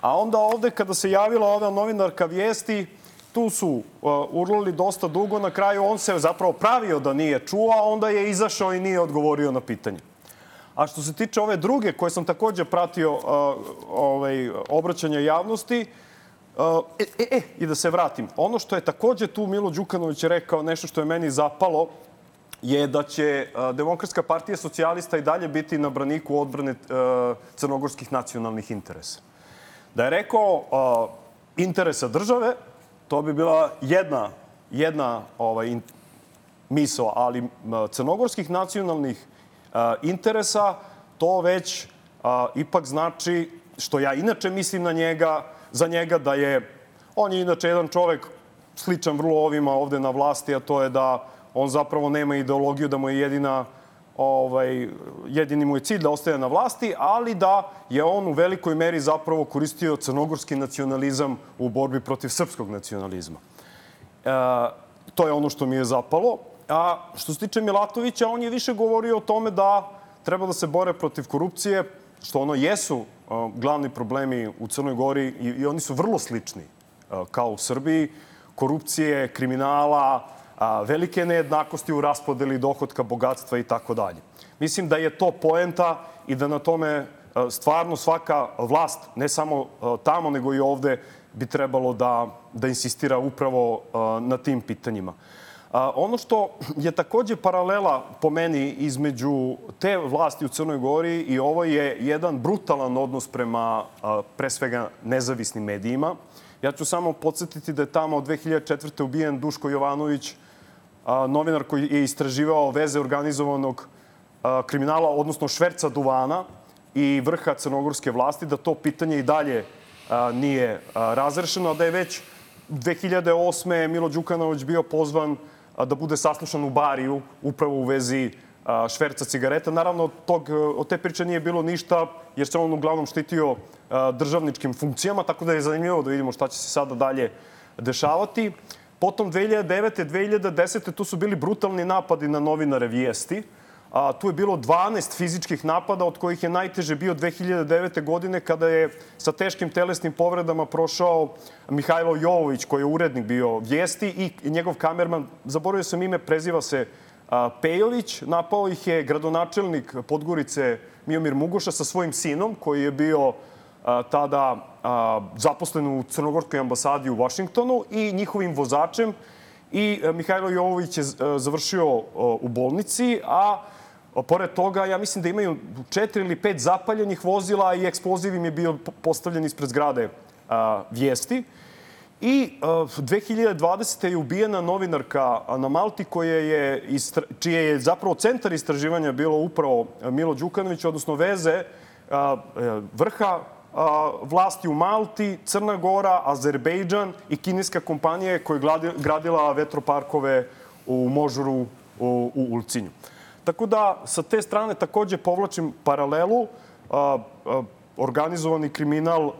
A onda ovde kada se javila ova novinarka vijesti, tu su uh, urlali dosta dugo. Na kraju on se zapravo pravio da nije čuo, a onda je izašao i nije odgovorio na pitanje. A što se tiče ove druge, koje sam takođe pratio uh, ovaj, obraćanja javnosti, uh, e, e, e, i da se vratim. Ono što je takođe tu Milo Đukanović rekao, nešto što je meni zapalo, je da će Demokratska partija socijalista i dalje biti na braniku odbrane crnogorskih nacionalnih interesa. Da je rekao interesa države, to bi bila jedna, jedna ovaj, misao, ali crnogorskih nacionalnih a, interesa, to već a, ipak znači, što ja inače mislim na njega, za njega da je, on je inače jedan čovek sličan vrlo ovima ovde na vlasti, a to je da on zapravo nema ideologiju, da mu je jedina ovaj, jedini mu je cilj da ostaje na vlasti, ali da je on u velikoj meri zapravo koristio crnogorski nacionalizam u borbi protiv srpskog nacionalizma. E, to je ono što mi je zapalo. A što se tiče Milatovića, on je više govorio o tome da treba da se bore protiv korupcije, što ono jesu uh, glavni problemi u Crnoj Gori i, i oni su vrlo slični uh, kao u Srbiji. Korupcije, kriminala, a, velike nejednakosti u raspodeli dohodka, bogatstva i tako dalje. Mislim da je to poenta i da na tome stvarno svaka vlast, ne samo tamo nego i ovde, bi trebalo da, da insistira upravo na tim pitanjima. Ono što je takođe paralela po meni između te vlasti u Crnoj Gori i ovo je jedan brutalan odnos prema pre svega nezavisnim medijima. Ja ću samo podsjetiti da je tamo od 2004. ubijen Duško Jovanović, a, novinar koji je istraživao veze organizovanog kriminala, odnosno šverca duvana i vrha crnogorske vlasti, da to pitanje i dalje nije razrešeno, a da je već 2008. Milo Đukanović bio pozvan da bude saslušan u Bariju upravo u vezi šverca cigareta. Naravno, od, tog, od te priče nije bilo ništa, jer se on uglavnom štitio državničkim funkcijama, tako da je zanimljivo da vidimo šta će se sada dalje dešavati. Potom 2009. 2010. tu su bili brutalni napadi na novinare vijesti. A, tu je bilo 12 fizičkih napada, od kojih je najteže bio 2009. godine kada je sa teškim telesnim povredama prošao Mihajlo Jovović, koji je urednik bio vijesti i njegov kamerman, zaboravio sam ime, preziva se a, Pejović. Napao ih je gradonačelnik Podgorice Miomir Mugoša sa svojim sinom, koji je bio tada zaposlen u Crnogorskoj ambasadi u Vašingtonu i njihovim vozačem. I Mihajlo Jovović je završio u bolnici, a Pored toga, ja mislim da imaju četiri ili pet zapaljenih vozila i eksploziv im je bio postavljen ispred zgrade vijesti. I a, 2020. je ubijena novinarka na Malti koja je, čije je zapravo centar istraživanja bilo upravo Milo Đukanović, odnosno veze e, vrha vlasti u Malti, Crna Gora, Azerbejdžan i kineska kompanija koja je gradila vetroparkove u Možuru u, Ulcinju. Tako da sa te strane takođe povlačim paralelu organizovani kriminal,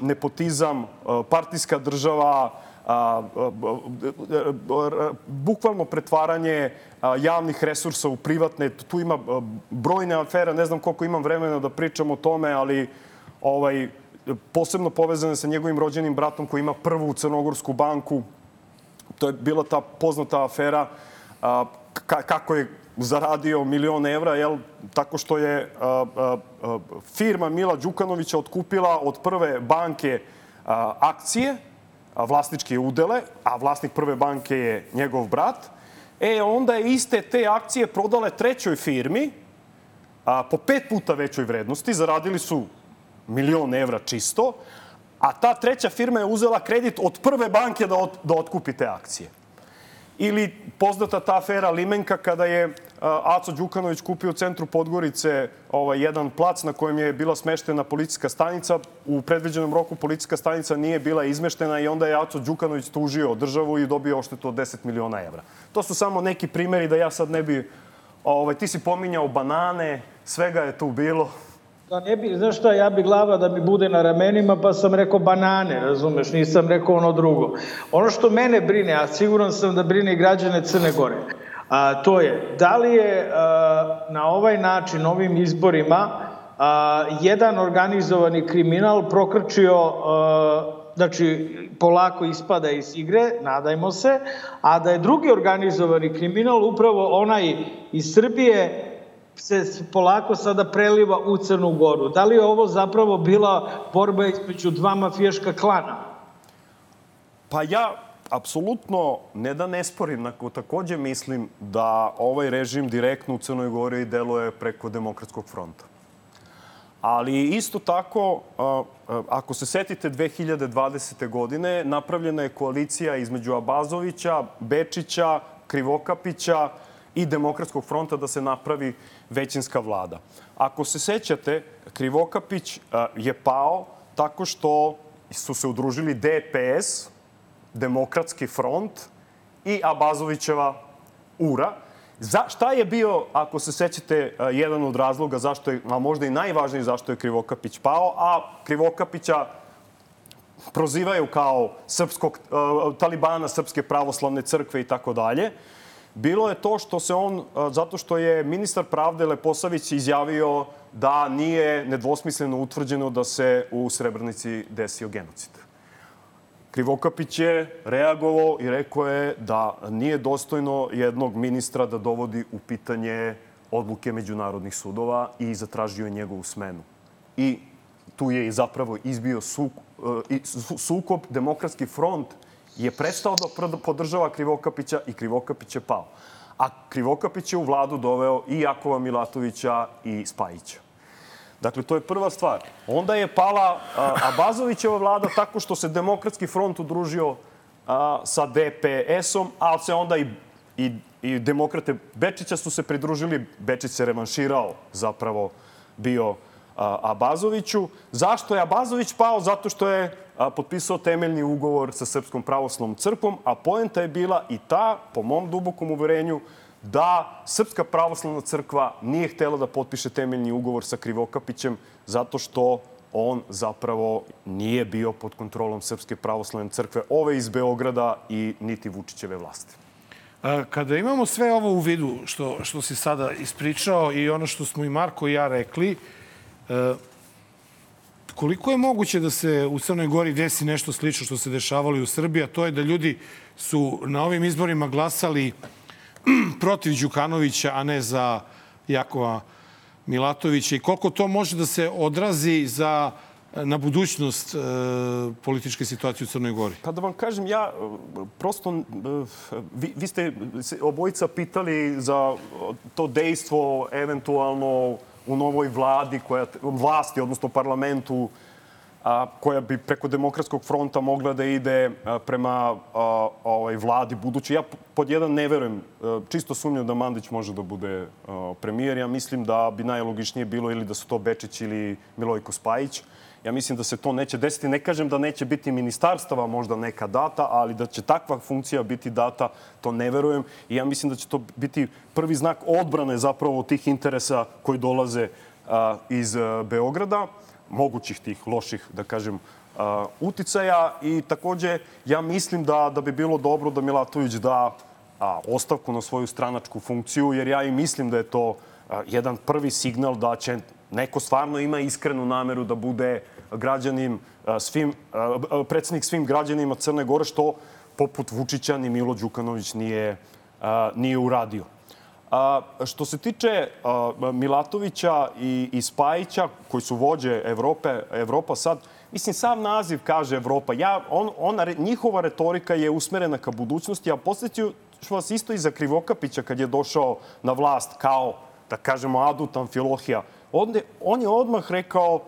nepotizam, partijska država, bukvalno pretvaranje javnih resursa u privatne. Tu ima brojne afere, ne znam koliko imam vremena da pričam o tome, ali ovaj, posebno povezane sa njegovim rođenim bratom koji ima prvu crnogorsku banku. To je bila ta poznata afera a, ka, kako je zaradio milion evra, jel, tako što je a, a, a, firma Mila Đukanovića otkupila od prve banke a, akcije, a, vlasničke udele, a vlasnik prve banke je njegov brat. E, onda je iste te akcije prodale trećoj firmi a, po pet puta većoj vrednosti. Zaradili su milion evra čisto, a ta treća firma je uzela kredit od prve banke da, od, da otkupi te akcije. Ili poznata ta afera Limenka kada je Aco Đukanović kupio u centru Podgorice ovaj, jedan plac na kojem je bila smeštena policijska stanica. U predviđenom roku policijska stanica nije bila izmeštena i onda je Aco Đukanović tužio državu i dobio oštetu od 10 miliona evra. To su samo neki primeri da ja sad ne bi... Ovaj, ti si pominjao banane, svega je tu bilo. Da ne bi, znaš šta, ja bi glava da mi bude na ramenima, pa sam rekao banane, razumeš, nisam rekao ono drugo. Ono što mene brine, a siguran sam da brine i građane Crne Gore, a, to je, da li je a, na ovaj način, ovim izborima, a, jedan organizovani kriminal prokrčio a, znači polako ispada iz igre, nadajmo se, a da je drugi organizovani kriminal upravo onaj iz Srbije se polako sada preliva u Crnu Goru. Da li je ovo zapravo bila borba između dva mafijaška klana? Pa ja apsolutno ne da ne sporim, nego takođe mislim da ovaj režim direktno u Crnoj Gori deluje preko demokratskog fronta. Ali isto tako, ako se setite 2020. godine, napravljena je koalicija između Abazovića, Bečića, Krivokapića i Demokratskog fronta da se napravi većinska vlada. Ako se sećate, Krivokapić je pao tako što su se udružili DPS, Demokratski front i Abazovićeva URA. Za, šta je bio, ako se sećate, jedan od razloga zašto je, a možda i najvažniji zašto je Krivokapić pao, a Krivokapića prozivaju kao srpskog, uh, talibana Srpske pravoslavne crkve i tako dalje bilo je to što se on, zato što je ministar pravde Leposavić izjavio da nije nedvosmisleno utvrđeno da se u Srebrnici desio genocid. Krivokapić je reagovao i rekao je da nije dostojno jednog ministra da dovodi u pitanje odluke međunarodnih sudova i zatražio je njegovu smenu. I tu je zapravo izbio sukob. Demokratski front je prestao da podržava Krivokapića i Krivokapić je pao. A Krivokapić je u vladu doveo i Jakova Milatovića i Spajića. Dakle, to je prva stvar. Onda je pala Abazovićeva vlada tako što se Demokratski front udružio a, sa DPS-om, ali se onda i, i, i demokrate Bečića su se pridružili. Bečić se revanširao zapravo bio Abazoviću. Zašto je Abazović pao? Zato što je potpisao temeljni ugovor sa Srpskom pravoslavnom crkvom, a poenta je bila i ta, po mom dubokom uverenju, da Srpska pravoslavna crkva nije htela da potpiše temeljni ugovor sa Krivokapićem zato što on zapravo nije bio pod kontrolom Srpske pravoslavne crkve, ove iz Beograda i niti Vučićeve vlasti. Kada imamo sve ovo u vidu što, što si sada ispričao i ono što smo i Marko i ja rekli, E, koliko je moguće da se u Crnoj Gori desi nešto slično što se dešavalo i u Srbiji, a to je da ljudi su na ovim izborima glasali (clears throat) protiv Đukanovića, a ne za Jakova Milatovića i koliko to može da se odrazi za na budućnost e, političke situacije u Crnoj Gori? Pa da vam kažem, ja e, prosto, e, vi, vi ste obojica pitali za to dejstvo eventualno u novoj vladi, koja, vlasti, odnosno parlamentu, a, koja bi preko demokratskog fronta mogla da ide a, prema a, ovaj, vladi budući. Ja pod jedan ne verujem, a, čisto sumnjam da Mandić može da bude a, premijer. Ja mislim da bi najlogičnije bilo ili da su to Bečić ili Milojko Spajić. Ja mislim da se to neće desiti. Ne kažem da neće biti ministarstava možda neka data, ali da će takva funkcija biti data, to ne verujem. I ja mislim da će to biti prvi znak odbrane zapravo tih interesa koji dolaze iz a, Beograda, mogućih tih loših, da kažem, uticaja. I takođe, ja mislim da, da bi bilo dobro da Milatović da a, ostavku na svoju stranačku funkciju, jer ja i mislim da je to a, jedan prvi signal da će neko stvarno ima iskrenu nameru da bude građanin a, svim, predsednik svim građanima Crne Gore, što poput Vučića ni Milo Đukanović nije, nije uradio. A, što se tiče a, Milatovića i, i Spajića, koji su vođe Evrope, Evropa sad, mislim, sam naziv kaže Evropa. Ja, on, ona, njihova retorika je usmerena ka budućnosti, a posjeću ću vas isto i za Krivokapića kad je došao na vlast kao, da kažemo, adutan Filohija. On, on je odmah rekao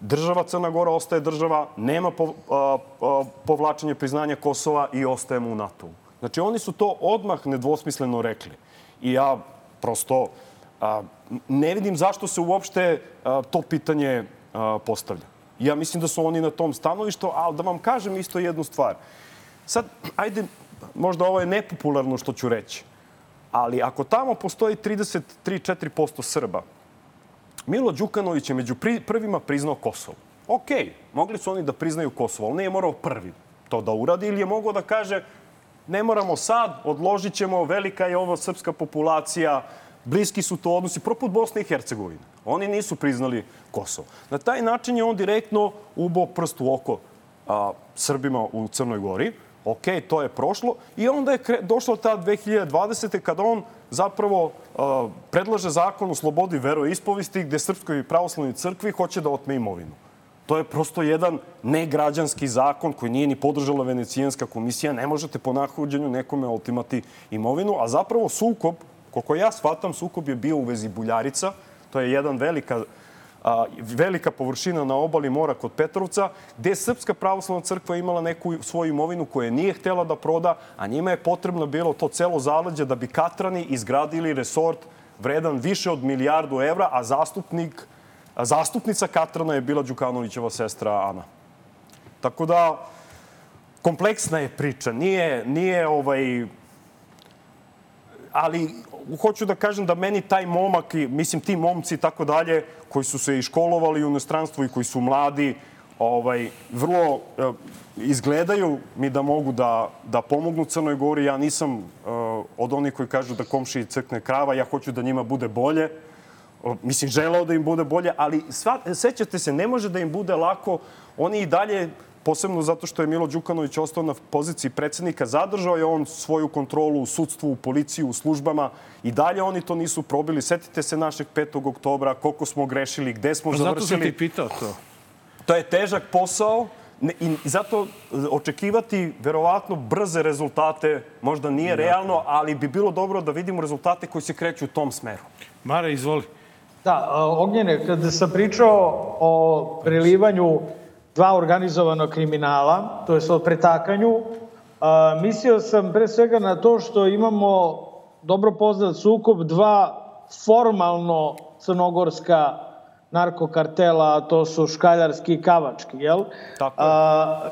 država Crna Gora ostaje država, nema po, a, a, povlačenje priznanja Kosova i ostajemo u NATO-u. Znači, oni su to odmah nedvosmisleno rekli. I ja prosto a, ne vidim zašto se uopšte a, to pitanje a, postavlja. Ja mislim da su oni na tom stanovištu, ali da vam kažem isto jednu stvar. Sad, ajde, možda ovo je nepopularno što ću reći, ali ako tamo postoji 33-4% Srba, Milo Đukanović je među pri, prvima priznao Kosovo. Ok, mogli su oni da priznaju Kosovo, ali nije morao prvi to da uradi ili je mogao da kaže ne moramo sad, odložit ćemo, velika je ovo srpska populacija, bliski su to odnosi, proput Bosne i Hercegovine. Oni nisu priznali Kosovo. Na taj način je on direktno ubo prst u oko a, Srbima u Crnoj Gori. Ok, to je prošlo. I onda je došla ta 2020. kada on zapravo predlaže zakon o slobodi veroispovesti gde Srpskoj pravoslavnoj crkvi hoće da otme imovinu. To je prosto jedan negrađanski zakon koji nije ni podržala Venecijanska komisija. Ne možete po nahođenju nekome otimati imovinu, a zapravo sukob, koliko ja shvatam, sukob je bio u vezi Buljarica. To je jedan velika a, velika površina na obali mora kod Petrovca, gde je Srpska pravoslavna crkva imala neku svoju imovinu koju nije htela da proda, a njima je potrebno bilo to celo zaleđe da bi Katrani izgradili resort vredan više od milijardu evra, a zastupnik Zastupnica Katrana je bila Đukanovićeva sestra Ana. Tako da, kompleksna je priča. Nije, nije ovaj... Ali hoću da kažem da meni taj momak, mislim ti momci i tako dalje, koji su se i školovali u inostranstvu i koji su mladi, ovaj, vrlo eh, izgledaju mi da mogu da, da pomognu Crnoj Gori. Ja nisam eh, od onih koji kažu da komši crkne krava, ja hoću da njima bude bolje mislim, želeo da im bude bolje, ali sva, sećate se, ne može da im bude lako. Oni i dalje, posebno zato što je Milo Đukanović ostao na poziciji predsednika, zadržao je on svoju kontrolu u sudstvu, u policiji, u službama i dalje oni to nisu probili. Setite se našeg 5. oktobra, koliko smo grešili, gde smo pa završili. Zato sam ti pitao to. To je težak posao, I zato očekivati verovatno brze rezultate možda nije realno, ali bi bilo dobro da vidimo rezultate koji se kreću u tom smeru. Mare, izvoli. Da, Ognjene, kada sam pričao o prelivanju dva organizovanog kriminala, to je o pretakanju, mislio sam pre svega na to što imamo dobro poznat sukob dva formalno crnogorska narkokartela, a to su škaljarski i kavački, jel? Tako A,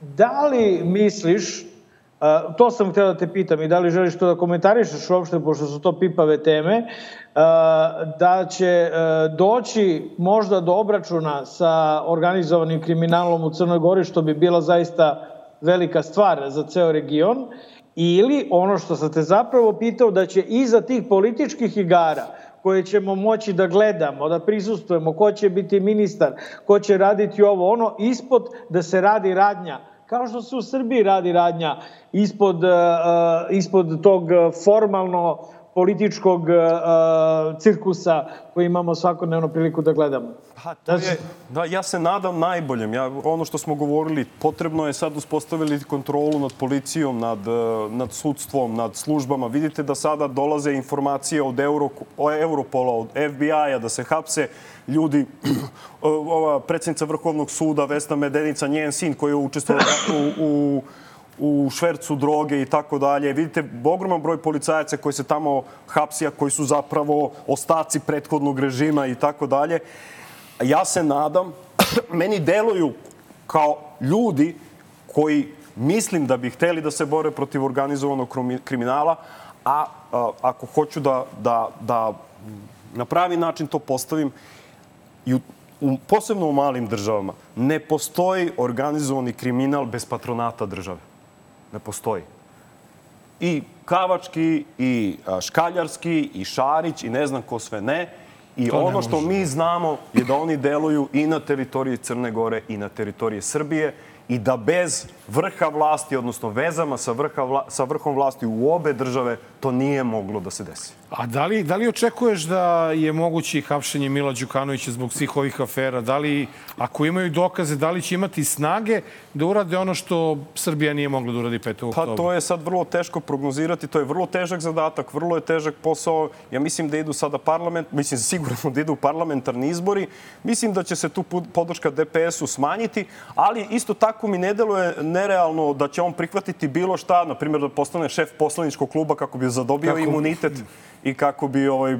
da li misliš, a, to sam htio da te pitam i da li želiš to da komentarišeš uopšte, pošto su to pipave teme, da će doći možda do obračuna sa organizovanim kriminalom u Crnoj Gori, što bi bila zaista velika stvar za ceo region, ili ono što sam te zapravo pitao, da će iza tih političkih igara koje ćemo moći da gledamo, da prisustujemo, ko će biti ministar, ko će raditi ovo, ono, ispod da se radi radnja kao što se u Srbiji radi radnja ispod, uh, ispod tog formalno političkog uh, cirkusa koji imamo svakodnevno priliku da gledamo. Pa, to je, da, ja se nadam najboljem. Ja, ono što smo govorili, potrebno je sad uspostaviti kontrolu nad policijom, nad, nad sudstvom, nad službama. Vidite da sada dolaze informacije od Euro, Europola, od FBI-a, da se hapse ljudi, (clears throat) ova predsjednica Vrhovnog suda, Vesna Medenica, njen sin koji je učestvovao u, u u švercu droge i tako dalje. Vidite ogroman broj policajaca koji se tamo hapsija, koji su zapravo ostaci prethodnog režima i tako dalje. Ja se nadam, (clears throat) meni deluju kao ljudi koji mislim da bi hteli da se bore protiv organizovanog kriminala, a, a ako hoću da, da, da na pravi način to postavim, i u, u, posebno u malim državama, ne postoji organizovani kriminal bez patronata države ne postoji. I Kavački, i Škaljarski, i Šarić, i ne znam ko sve ne. I To ne ono što mi znamo je da oni deluju i na teritoriji Crne Gore i na teritoriji Srbije i da bez vrha vlasti, odnosno vezama sa, vrha vla, sa vrhom vlasti u obe države, to nije moglo da se desi. A da li, da li očekuješ da je moguće i hapšenje Mila Đukanovića zbog svih ovih afera? Da li, ako imaju dokaze, da li će imati snage da urade ono što Srbija nije mogla da uradi 5. Pa oktobra? to je sad vrlo teško prognozirati, to je vrlo težak zadatak, vrlo je težak posao. Ja mislim da idu sada parlament, mislim (laughs) sigurno da idu parlamentarni izbori. Mislim da će se tu podrška DPS-u smanjiti, ali isto tako mi ne deluje nerealno da će on prihvatiti bilo šta, na primjer da postane šef poslaničkog kluba kako bi zadobio Kako- imunitet i kako bi ovaj,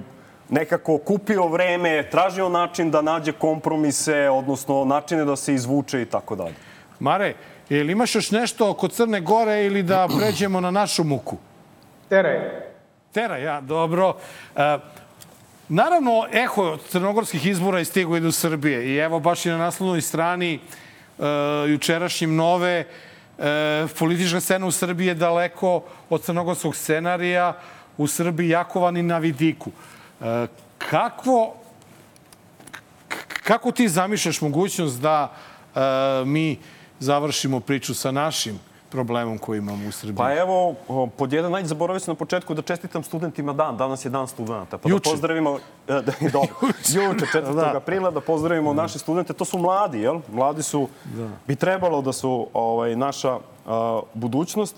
nekako kupio vreme, tražio način da nađe kompromise, odnosno načine da se izvuče i tako dalje. Mare, jel imaš još nešto oko Crne Gore ili da (clears throat) pređemo na našu muku? Teraj. Tera, ja, dobro. E, naravno, eho crnogorskih izbora je stigo i do Srbije. I evo, baš i na naslovnoj strani e, jučerašnjim nove, e, politička scena u Srbiji je daleko od crnogorskog scenarija. U Srbiji jakovan i na vidiku. E, kakvo, k- kako ti zamišljaš mogućnost da e, mi završimo priču sa našim problemom koji imamo u Srbiji? Pa evo, pod jedan, najde zaboravio sam na početku da čestitam studentima dan. Danas je dan studenta. Pa Juče. da pozdravimo... e, Da, (laughs) dobro, juče, 4. (laughs) Da. aprila, da pozdravimo naše studente. To su mladi, jel? Mladi su, bi trebalo da su ovaj, naša a, budućnost.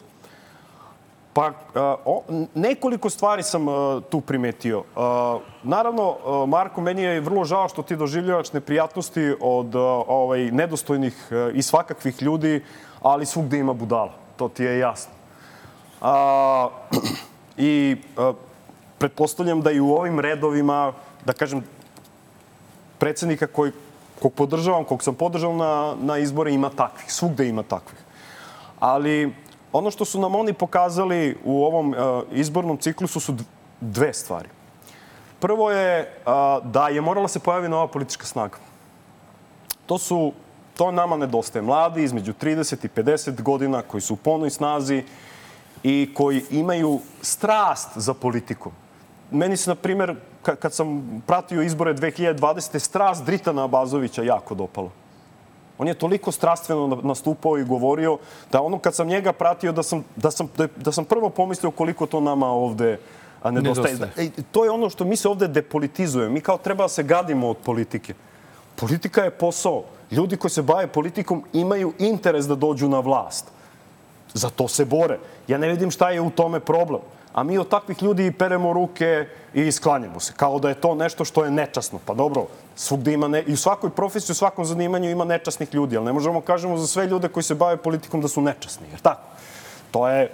Pa, a, o, nekoliko stvari sam a, tu primetio. A, naravno, a, Marko, meni je vrlo žao što ti doživljavaš neprijatnosti od a, ovaj, nedostojnih a, i svakakvih ljudi, ali svugde ima budala. To ti je jasno. A, (clears throat) I a, pretpostavljam da i u ovim redovima, da kažem, predsednika koji, kog podržavam, kog sam podržao na, na izbore, ima takvih. Svugde ima takvih. Ali ono što su nam oni pokazali u ovom uh, izbornom ciklusu su dve stvari. Prvo je uh, da je morala se pojavi nova politička snaga. To su to nama nedostaje. Mladi između 30 i 50 godina koji su u ponoj snazi i koji imaju strast za politiku. Meni se, na primjer, ka- kad sam pratio izbore 2020. strast Dritana Abazovića jako dopala. On je toliko strastveno na- nastupao i govorio da ono kad sam njega pratio da sam, da sam, da, da sam prvo pomislio koliko to nama ovde a, nedostaje. Nedostaje. E, to je ono što mi se ovde depolitizujemo. Mi kao treba da se gadimo od politike. Politika je posao. Ljudi koji se bave politikom imaju interes da dođu na vlast. Za to se bore. Ja ne vidim šta je u tome problem. A mi od takvih ljudi peremo ruke i sklanjamo se. Kao da je to nešto što je nečasno. Pa dobro, svugde ima ne... i u svakoj profesiji, u svakom zanimanju ima nečasnih ljudi, ali ne možemo kažemo za sve ljude koji se bave politikom da su nečasni. Jer tako? To je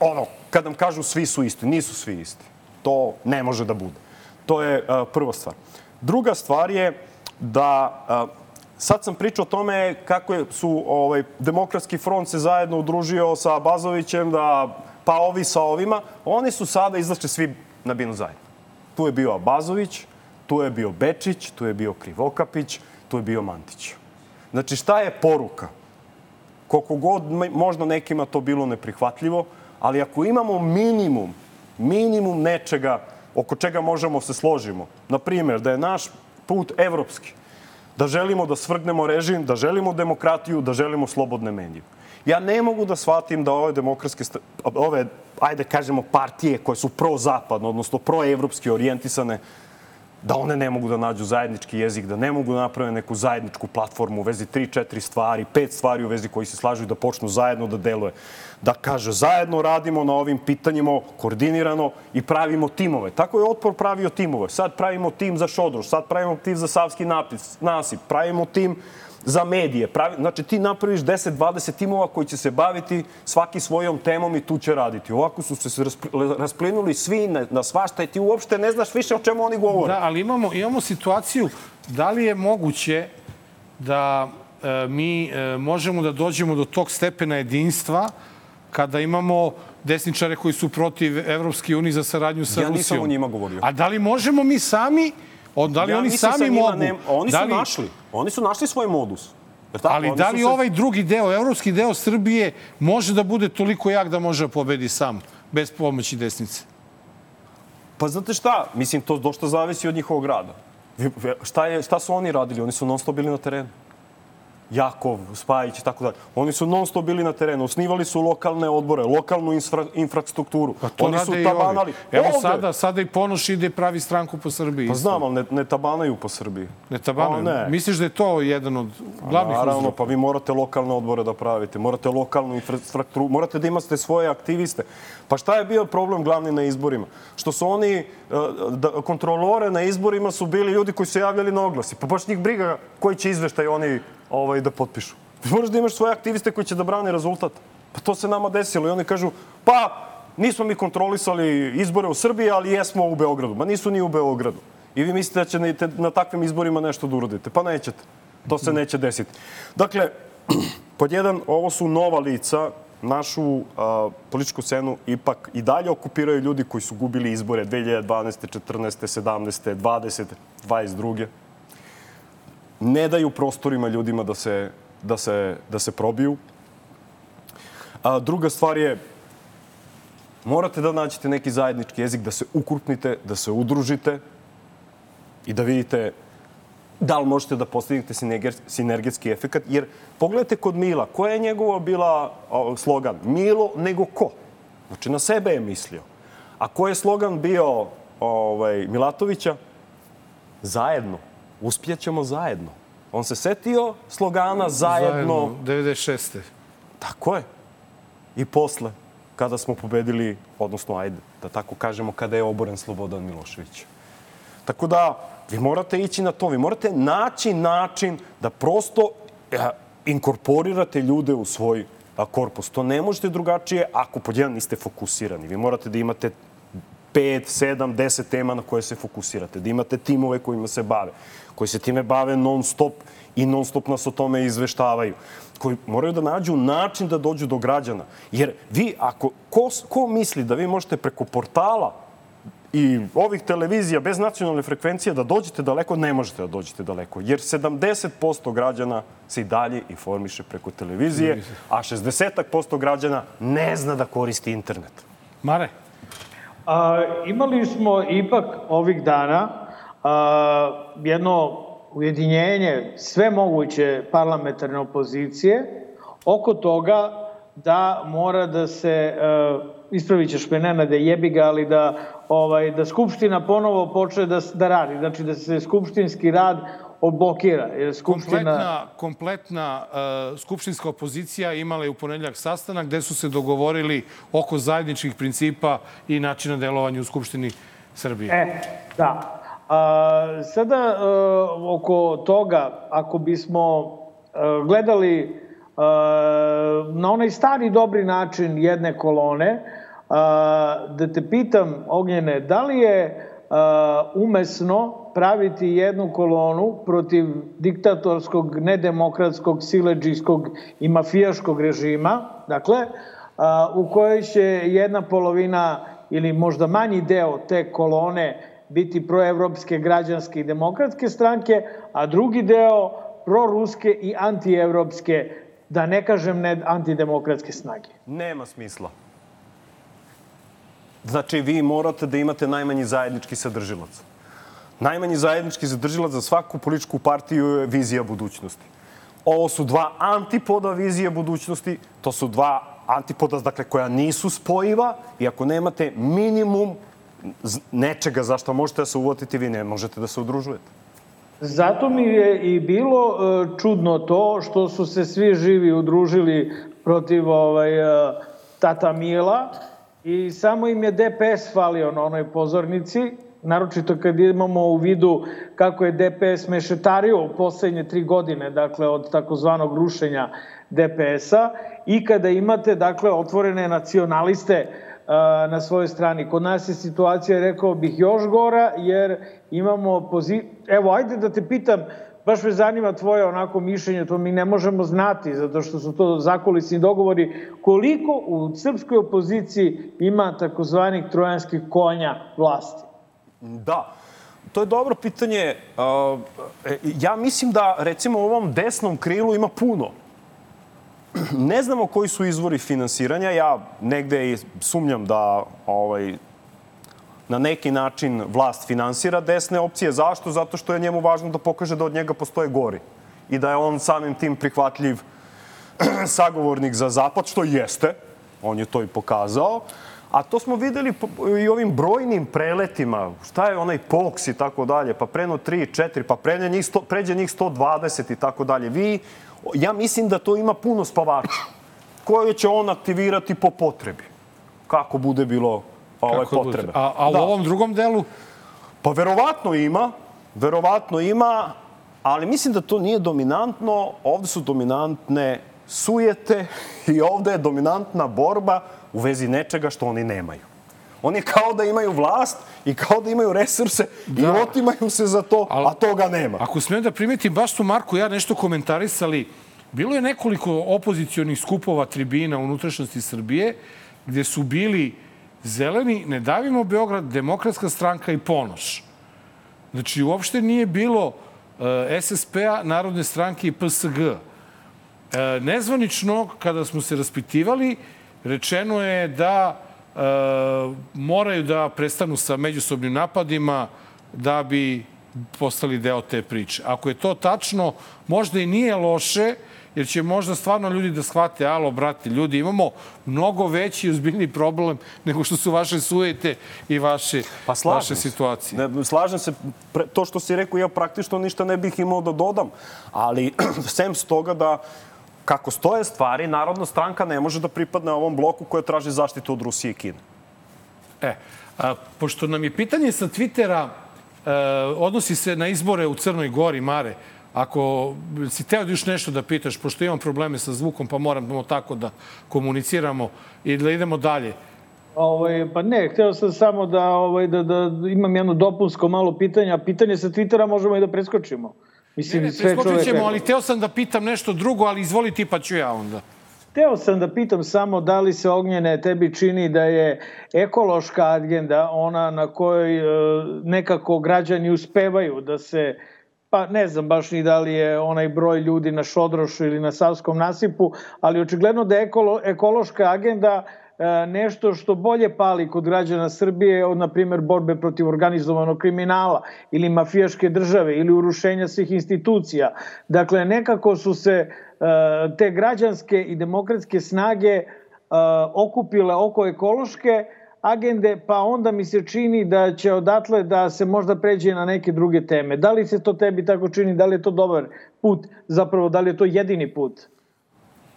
ono, kad nam kažu svi su isti, nisu svi isti. To ne može da bude. To je uh, prva stvar. Druga stvar je da uh, sad sam pričao o tome kako je, su ovaj, demokratski front se zajedno udružio sa Bazovićem, da, pa ovi sa ovima. Oni su sada izašli svi na binu zajedno. Tu je bio Abazović, tu je bio Bečić, tu je bio Krivokapić, tu je bio Mantić. Znači, šta je poruka? koliko god možda nekima to bilo neprihvatljivo, ali ako imamo minimum, minimum nečega oko čega možemo se složimo, na primjer da je naš put evropski, da želimo da svrgnemo režim, da želimo demokratiju, da želimo slobodne medije. Ja ne mogu da shvatim da ove demokratske, ove, ajde kažemo, partije koje su pro-zapadno, odnosno pro-evropski orijentisane, da one ne mogu da nađu zajednički jezik, da ne mogu da naprave neku zajedničku platformu u vezi 3-4 stvari, pet stvari u vezi koji se slažu i da počnu zajedno da deluje. Da kaže, zajedno radimo na ovim pitanjima, koordinirano i pravimo timove. Tako je Otpor pravio timove. Sad pravimo tim za Šodroš, sad pravimo tim za Savski napis, nasip, pravimo tim za medije. Pravi, znači ti napraviš 10-20 timova koji će se baviti svaki svojom temom i tu će raditi. Ovako su se raspl- rasplinuli svi na, na svašta i ti uopšte ne znaš više o čemu oni govore. Da, ali imamo, imamo situaciju da li je moguće da e, mi e, možemo da dođemo do tog stepena jedinstva kada imamo desničare koji su protiv Evropske unije za saradnju sa Ja Rusijom. nisam o njima govorio. A da li možemo mi sami, od, da li oni mislim sa sami mogu? ne- oni da su li, našli. Oni su našli svoj modus. Jer tako, Ali oni da su li se- ovaj drugi deo, evropski deo Srbije, može da bude toliko jak da može da pobedi sam, bez pomoći desnice? Pa znate šta, mislim, to dosta zavisi od njihovog rada. Šta, je, šta su oni radili? Oni su non stop bili na terenu. Jakov, Spajić i tako dalje. Oni su non stop bili na terenu, osnivali su lokalne odbore, lokalnu infra, infrastrukturu. Pa to oni su tabanali. Evo Ovde. sada, sada i Ponoš ide pravi stranku po Srbiji. Pa znam, ali ne, ne tabanaju po Srbiji. Ne tabanuju. Pa ne. Misliš da je to jedan od glavnih Naravno, uzroka? pa vi morate lokalne odbore da pravite, morate lokalnu infrastrukturu, morate da imate svoje aktiviste. Pa šta je bio problem glavni na izborima? Što su oni, e, da, kontrolore na izborima su bili ljudi koji su javljali na oglasi. Pa baš njih briga koji će izveštaj oni ovaj, da potpišu. Ti moraš da imaš svoje aktiviste koji će da brane rezultat. Pa to se nama desilo i oni kažu, pa nismo mi kontrolisali izbore u Srbiji, ali jesmo u Beogradu. Ma nisu ni u Beogradu. I vi mislite da ćete na takvim izborima nešto da uradite. Pa nećete. To se neće desiti. Dakle, (clears throat) pod jedan, ovo su nova lica, našu a, političku scenu ipak i dalje okupiraju ljudi koji su gubili izbore 2012. 14. 17. 20. 22. Ne daju prostorima ljudima da se, da se, da se probiju. A druga stvar je, morate da nađete neki zajednički jezik, da se ukrupnite, da se udružite i da vidite da li možete da postignete sinergetski efekat. Jer pogledajte kod Mila, koja je njegova bila slogan? Milo nego ko? Znači na sebe je mislio. A koji je slogan bio ovaj, Milatovića? Zajedno. Uspjećemo zajedno. On se setio slogana zajedno. 96. Tako je. I posle, kada smo pobedili, odnosno, ajde, da tako kažemo, kada je oboren Slobodan Milošević. Tako da, vi morate ići na to. Vi morate naći način da prosto a, inkorporirate ljude u svoj a, korpus. To ne možete drugačije ako pod jedan niste fokusirani. Vi morate da imate 5, 7, 10 tema na koje se fokusirate, da imate timove kojima se bave, koji se time bave non stop i non stop nas o tome izveštavaju, koji moraju da nađu način da dođu do građana. Jer vi, ako, ko, ko misli da vi možete preko portala i ovih televizija bez nacionalne frekvencije da dođete daleko, ne možete da dođete daleko. Jer 70% građana se i dalje informiše preko televizije, a 60% građana ne zna da koristi internet. Mare? A, imali smo ipak ovih dana a, jedno ujedinjenje sve moguće parlamentarne opozicije oko toga da mora da se, uh, ispravit ćeš me Nenade, jebi ga, ali da, ovaj, da Skupština ponovo počne da, da radi. Znači da se skupštinski rad oblokira. Jer Skupština... Kompletna, kompletna uh, skupštinska opozicija imala je u ponedeljak sastanak gde su se dogovorili oko zajedničkih principa i načina delovanja u Skupštini Srbije. E, da. A, sada e, oko toga, ako bismo e, gledali e, na onaj stari dobri način jedne kolone, a, da te pitam, Ognjene, da li je a, umesno praviti jednu kolonu protiv diktatorskog, nedemokratskog, sileđijskog i mafijaškog režima, dakle, a, u kojoj će jedna polovina ili možda manji deo te kolone biti proevropske, građanske i demokratske stranke, a drugi deo proruske i antievropske, da ne kažem ne antidemokratske snage. Nema smisla. Znači, vi morate da imate najmanji zajednički sadržilac. Najmanji zajednički sadržilac za svaku političku partiju je vizija budućnosti. Ovo su dva antipoda vizije budućnosti, to su dva antipoda, dakle, koja nisu spojiva i ako nemate minimum nečega za što možete da se uvotite, vi ne možete da se udružujete. Zato mi je i bilo e, čudno to što su se svi živi udružili protiv ovaj, e, Tata Mila i samo im je DPS falio na onoj pozornici, naročito kad imamo u vidu kako je DPS mešetario u poslednje tri godine, dakle od takozvanog rušenja DPS-a i kada imate dakle otvorene nacionaliste na svojoj strani. Kod nas je situacija, rekao bih, još gora, jer imamo pozi... Evo, ajde da te pitam, baš me zanima tvoje onako mišljenje, to mi ne možemo znati, zato što su to zakulisni dogovori, koliko u srpskoj opoziciji ima takozvanih trojanskih konja vlasti? Da. To je dobro pitanje. E, Ja mislim da, recimo, u ovom desnom krilu ima puno. Ne znamo koji su izvori finansiranja. Ja negde i sumnjam da ovaj, na neki način vlast finansira desne opcije. Zašto? Zato što je njemu važno da pokaže da od njega postoje gori i da je on samim tim prihvatljiv (clears throat) sagovornik za Zapad, što jeste. On je to i pokazao. A to smo videli i ovim brojnim preletima. Šta je onaj POX i tako dalje, pa preno 3, 4, pa pređe njih, 100, pređe njih 120 i tako dalje. Vi, ja mislim da to ima puno spavača koje će on aktivirati po potrebi. Kako bude bilo ove Kako potrebe. bude? A, a u Da. ovom drugom delu? Pa verovatno ima, verovatno ima, ali mislim da to nije dominantno. Ovde su dominantne sujete i ovde je dominantna borba u vezi nečega što oni nemaju. Oni kao da imaju vlast i kao da imaju resurse da. i otimaju se za to, Al- a toga nema. Ako smijem da primetim, baš su Marko i ja nešto komentarisali. Bilo je nekoliko opozicionih skupova tribina unutrašnjosti Srbije gde su bili Zeleni, Ne davimo Beograd, Demokratska stranka i Ponoš. Znači, uopšte nije bilo uh, SSP-a, Narodne stranke i PSG. E, nezvanično, kada smo se raspitivali, rečeno je da moraju da prestanu sa međusobnim napadima da bi postali deo te priče. Ako je to tačno, možda i nije loše, jer će možda stvarno ljudi da shvate, alo, brate, ljudi, imamo mnogo veći i ozbiljni problem nego što su vaše sujete i vaše, Pa vaše situacije. Ne, slažem se, pre, to što si rekao, ja praktično ništa ne bih imao da dodam. Ali, (clears throat) sem s toga da kako stoje stvari, Narodna stranka ne može da pripadne ovom bloku koja traži zaštitu od Rusije i Kine. E, a, pošto nam je pitanje sa Twittera e, odnosi se na izbore u Crnoj Gori, Mare, ako si teo da još nešto da pitaš, pošto imam probleme sa zvukom, pa moramo tako da komuniciramo i da idemo dalje. Ovaj, pa ne, hteo sam samo da, ovaj, da, da imam jedno dopunsko malo pitanje, a pitanje sa Twittera možemo i da preskočimo. Mislim, Ne, ne, sve preskočit čovek... ćemo, ali teo sam da pitam nešto drugo, ali izvoli ti pa ću ja onda. Hteo sam da pitam samo da li se Ognjene tebi čini da je ekološka agenda ona na kojoj e, nekako građani uspevaju da se pa ne znam baš ni da li je onaj broj ljudi na Šodrošu ili na Savskom nasipu, ali očigledno da je ekolo, ekološka agenda e, nešto što bolje pali kod građana Srbije od, na primjer, borbe protiv organizovanog kriminala ili mafijaške države ili urušenja svih institucija. Dakle, nekako su se e, te građanske i demokratske snage e, okupile oko ekološke agende, pa onda mi se čini da će odatle da se možda pređe na neke druge teme. Da li se to tebi tako čini? Da li je to dobar put? Zapravo, da li je to jedini put?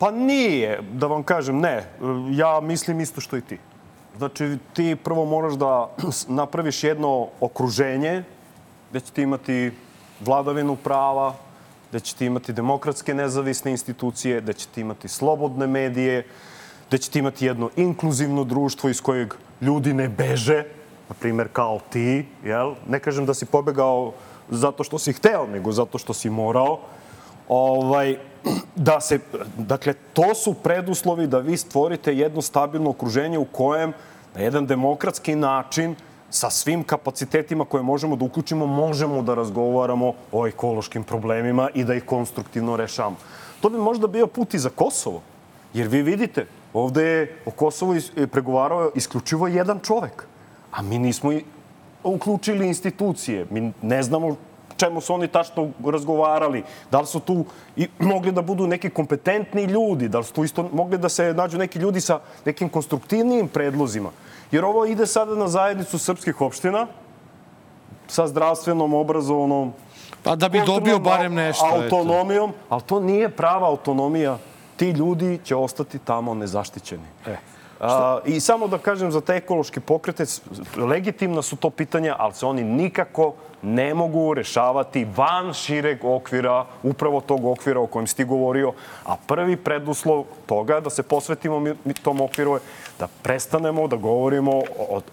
Pa nije, da vam kažem, ne. Ja mislim isto što i ti. Znači, ti prvo moraš da (clears throat) napraviš jedno okruženje gde ćete imati vladavinu prava, gde ćete imati demokratske nezavisne institucije, gde ćete imati slobodne medije, gde ćete imati jedno inkluzivno društvo iz kojeg ljudi ne beže, na primer kao ti, jel? Ne kažem da si pobegao zato što si hteo, nego zato što si morao. Ovaj, da se, dakle, to su preduslovi da vi stvorite jedno stabilno okruženje u kojem na jedan demokratski način sa svim kapacitetima koje možemo da uključimo, možemo da razgovaramo o ekološkim problemima i da ih konstruktivno rešamo. To bi možda bio put i za Kosovo. Jer vi vidite, ovde je o Kosovu is- pregovarao isključivo jedan čovek. A mi nismo uključili institucije. Mi ne znamo čemu su oni tačno razgovarali. Da li su tu i mogli da budu neki kompetentni ljudi, da li su tu isto mogli da se nađu neki ljudi sa nekim konstruktivnijim predlozima. Jer ovo ide sada na zajednicu srpskih opština sa zdravstvenom, obrazovnom, Pa da bi dobio barem nešto. eto. Autonomijom, ali to nije prava autonomija. Ti ljudi će ostati tamo nezaštićeni. E. A, I samo da kažem za te ekološke pokrete, legitimna su to pitanja, ali se oni nikako ne mogu rešavati van šireg okvira, upravo tog okvira o kojem si govorio. A prvi preduslov toga da se posvetimo tom okviru je da prestanemo da govorimo,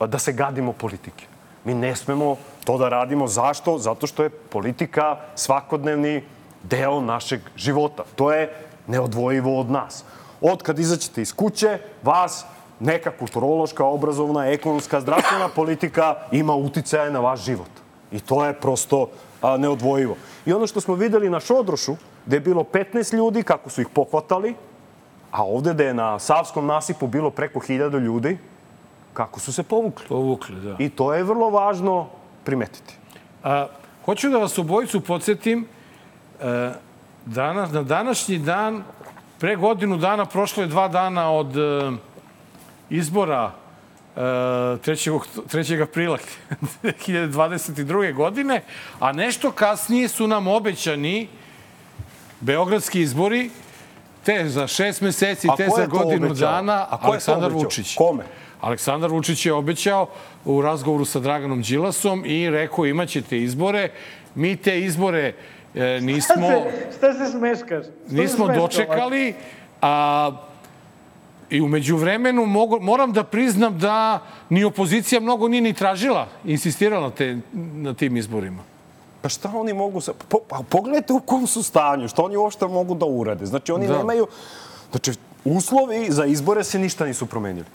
da se gadimo politike. Mi ne smemo to da radimo. Zašto? Zato što je politika svakodnevni deo našeg života. To je neodvojivo od nas. Od kad izaćete iz kuće, vas neka kulturološka, obrazovna, ekonomska, zdravstvena politika ima uticaje na vaš život. I to je prosto a, neodvojivo. I ono što smo videli na Šodrošu, gde je bilo 15 ljudi, kako su ih pohvatali, a ovde da je na Savskom nasipu bilo preko hiljada ljudi, kako su se povukli. Povukli, da. I to je vrlo važno primetiti. A, hoću da vas obojicu podsjetim, e, danas, na današnji dan, pre godinu dana, prošlo je dva dana od e, izbora 3. okt- 3. aprila (laughs) 2022. godine, a nešto kasnije su nam obećani beogradski izbori, te za šest meseci, A te za godinu dana, A Aleksandar? Vučić. Kome? Aleksandar Vučić je obećao u razgovoru sa Draganom Đilasom i rekao imaćete izbore. Mi te izbore e, nismo, Se, šta se smeškaš? Se nismo smeška dočekali, a i umeđu vremenu mogu, moram da priznam da ni opozicija mnogo nije ni tražila, insistirala na, te, na tim izborima. Pa šta oni mogu... Sa... Po, pa pogledajte u kom su stanju, što oni uopšte mogu da urade. Znači, oni Da. nemaju... Znači, uslovi za izbore se ništa nisu promenili.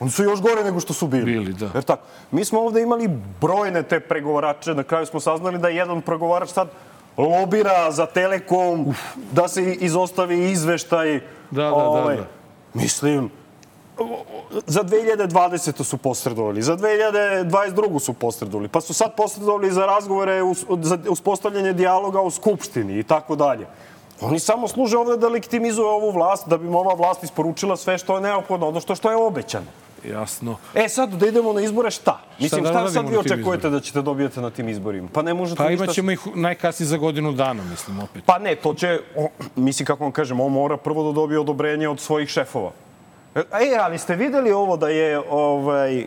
Oni su još gore nego što su bili. Bili, da. Jer tako, mi smo ovde imali brojne te pregovarače, na kraju smo saznali da jedan pregovarač sad lobira za Telekom, da se izostavi izveštaj. Da, da, da, ovaj, da. Mislim, za 2020. su posredovali, za 2022. su posredovali, pa su sad posredovali za razgovore, za uspostavljanje dijaloga u Skupštini i tako dalje. Oni samo služe ovde da legitimizuju ovu vlast, da bi ova vlast isporučila sve što je neophodno, odnosno što je obećano. Jasno. E sad, da idemo na izbore, šta? Mislim, da šta, sad vi očekujete da ćete dobijete na tim izborima? Pa ne možete Pa ništa... imat ćemo ih najkasnije za godinu dana, mislim, opet. Pa ne, to će, o, mislim kako vam kažem, on mora prvo da dobije odobrenje od svojih šefova. E, ali ste videli ovo da je ovaj,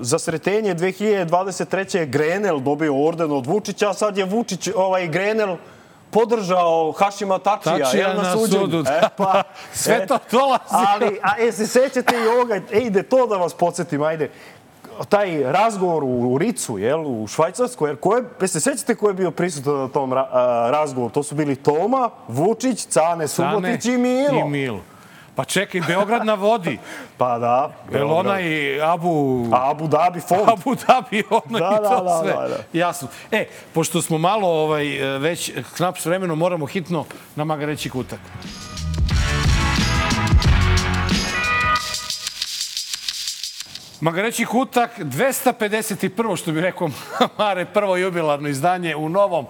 za sretenje 2023. Grenel dobio orden od Vučića, a sad je Vučić, ovaj Grenel podržao Hašima Tačija, Tačija jel, na suđenju? sudu. E, pa, (laughs) Sve to dolazi. Ali, a e, se sećate i ovoga, e, ide to da vas podsjetim, ajde, taj razgovor u, Ricu, jel, u Švajcarskoj, jer ko je, e, se sećate ko je bio prisutan na tom ra, a, razgovoru? To su bili Toma, Vučić, Cane Subotić i Milo. I Milo. Pa čekaj, Beograd na vodi. Pa da. Belona i Abu... Abu Dhabi fond. (laughs) Abu Dhabi, ono Da, i to da, da, sve. da, da. Jasno. E, pošto smo malo ovaj, već knap s vremenom, moramo hitno na Magareći kutak. Magareći kutak, 251. što bi rekao (laughs) Mare, prvo jubilarno izdanje u novom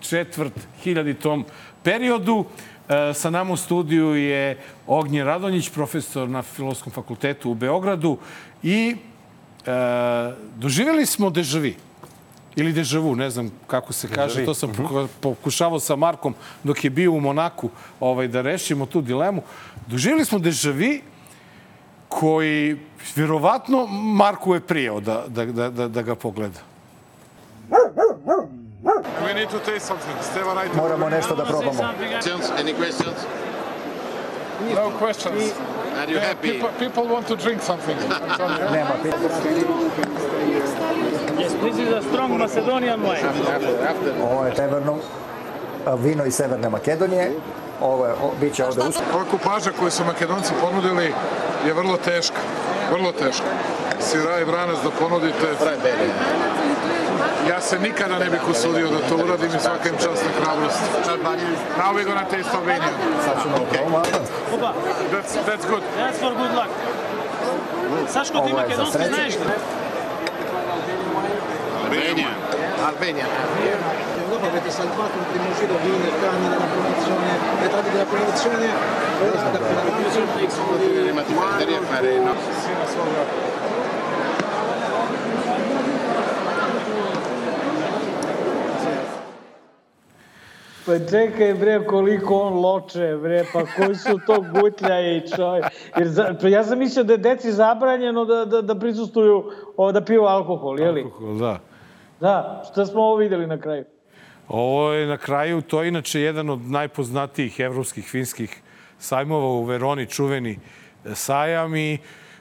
četvrt hiljaditom periodu. E, sa nama u studiju je Ognjen Radonjić, profesor na Filosofskom fakultetu u Beogradu i e, doživjeli smo dežavi ili dežavu, ne znam kako se kaže, to sam poku- pokušavao sa Markom dok je bio u Monaku ovaj, da rešimo tu dilemu. Doživjeli smo dežavi koji vjerovatno Marku je prijao da, da, da, da, da ga pogleda. We need to taste something. Stevan, I Морамо нешто да пробамо. Questions? Any questions? No questions. Are you happy? People, people want to drink something. (laughs) Нема Yes, this is a strong Macedonian wine. Ово е северно вино из Северна Македонија. Ова, е биће овде ус. Ова купажа коју су Македонци понудили е врло тешка. Врло тешка. Сира и бранец да понудите. Пребели. Ja se nikada ne bih usudio da to uradim i svaka im čast na hrabrost. Now we're gonna taste Albanian. Sad ćemo probamo albanski. That's, that's good. That's for good luck. Saško, ti makedonski znaš da? Albania. Albania. Dopo avete salvato un primo giro vino e cani nella promozione, metà della promozione, ora state per la conclusione Prima ti a fare... No. Pa čekaj bre koliko on loče bre, pa koji su to gutljaji čovjek. Jer za, pa ja sam mislio da je deci zabranjeno da, da, da prisustuju, o, da piju alkohol, je li? Da. Da, šta smo ovo videli na kraju? Ovo je na kraju, to je inače jedan od najpoznatijih evropskih finskih sajmova u Veroni, čuveni sajam i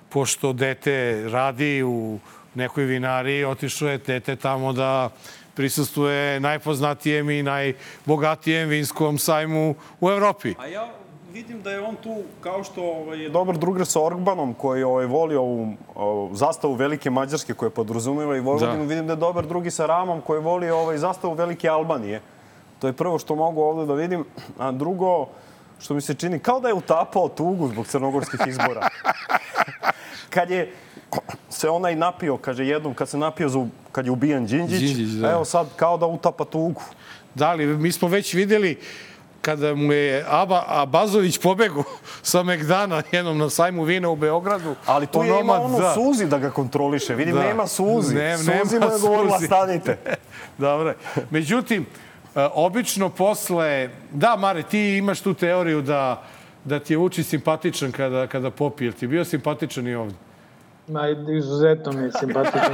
pošto dete radi u nekoj vinariji, otišao je dete tamo da prisustuje najpoznatijem i najbogatijem vinskom sajmu u Evropi. A ja vidim da je on tu, kao što ovaj, je dobar drugar sa Orbanom, koji ovaj, voli ovu zastavu Velike Mađarske, koja podrazumeva i Vojvodinu, Da. vidim da je dobar drugi sa Ramom, koji voli ovaj, zastavu Velike Albanije. To je prvo što mogu ovde da vidim. A drugo, što mi se čini, kao da je utapao tugu zbog crnogorskih izbora. (laughs) kad je se onaj napio, kaže jednom kad se napio za, kad je ubijan Đinđić, Đinđić, da. evo sad kao da utapa tugu. Da li, mi smo već videli kada mu je Aba, Abazović pobegu (laughs) sa Megdana jednom na sajmu vina u Beogradu. Ali tu je ima Onomad, ono da. Suzi da ga kontroliše. Vidim, Da. nema Suzi. Ne- Suzi nema mu je govorila, (laughs) stanite. Dobro. Međutim, e, obično posle... Da, Mare, ti imaš tu teoriju da, da ti je Vučić simpatičan kada, kada popije. Ti je bio simpatičan i ovde. Ma, izuzetno mi je simpatičan. (laughs)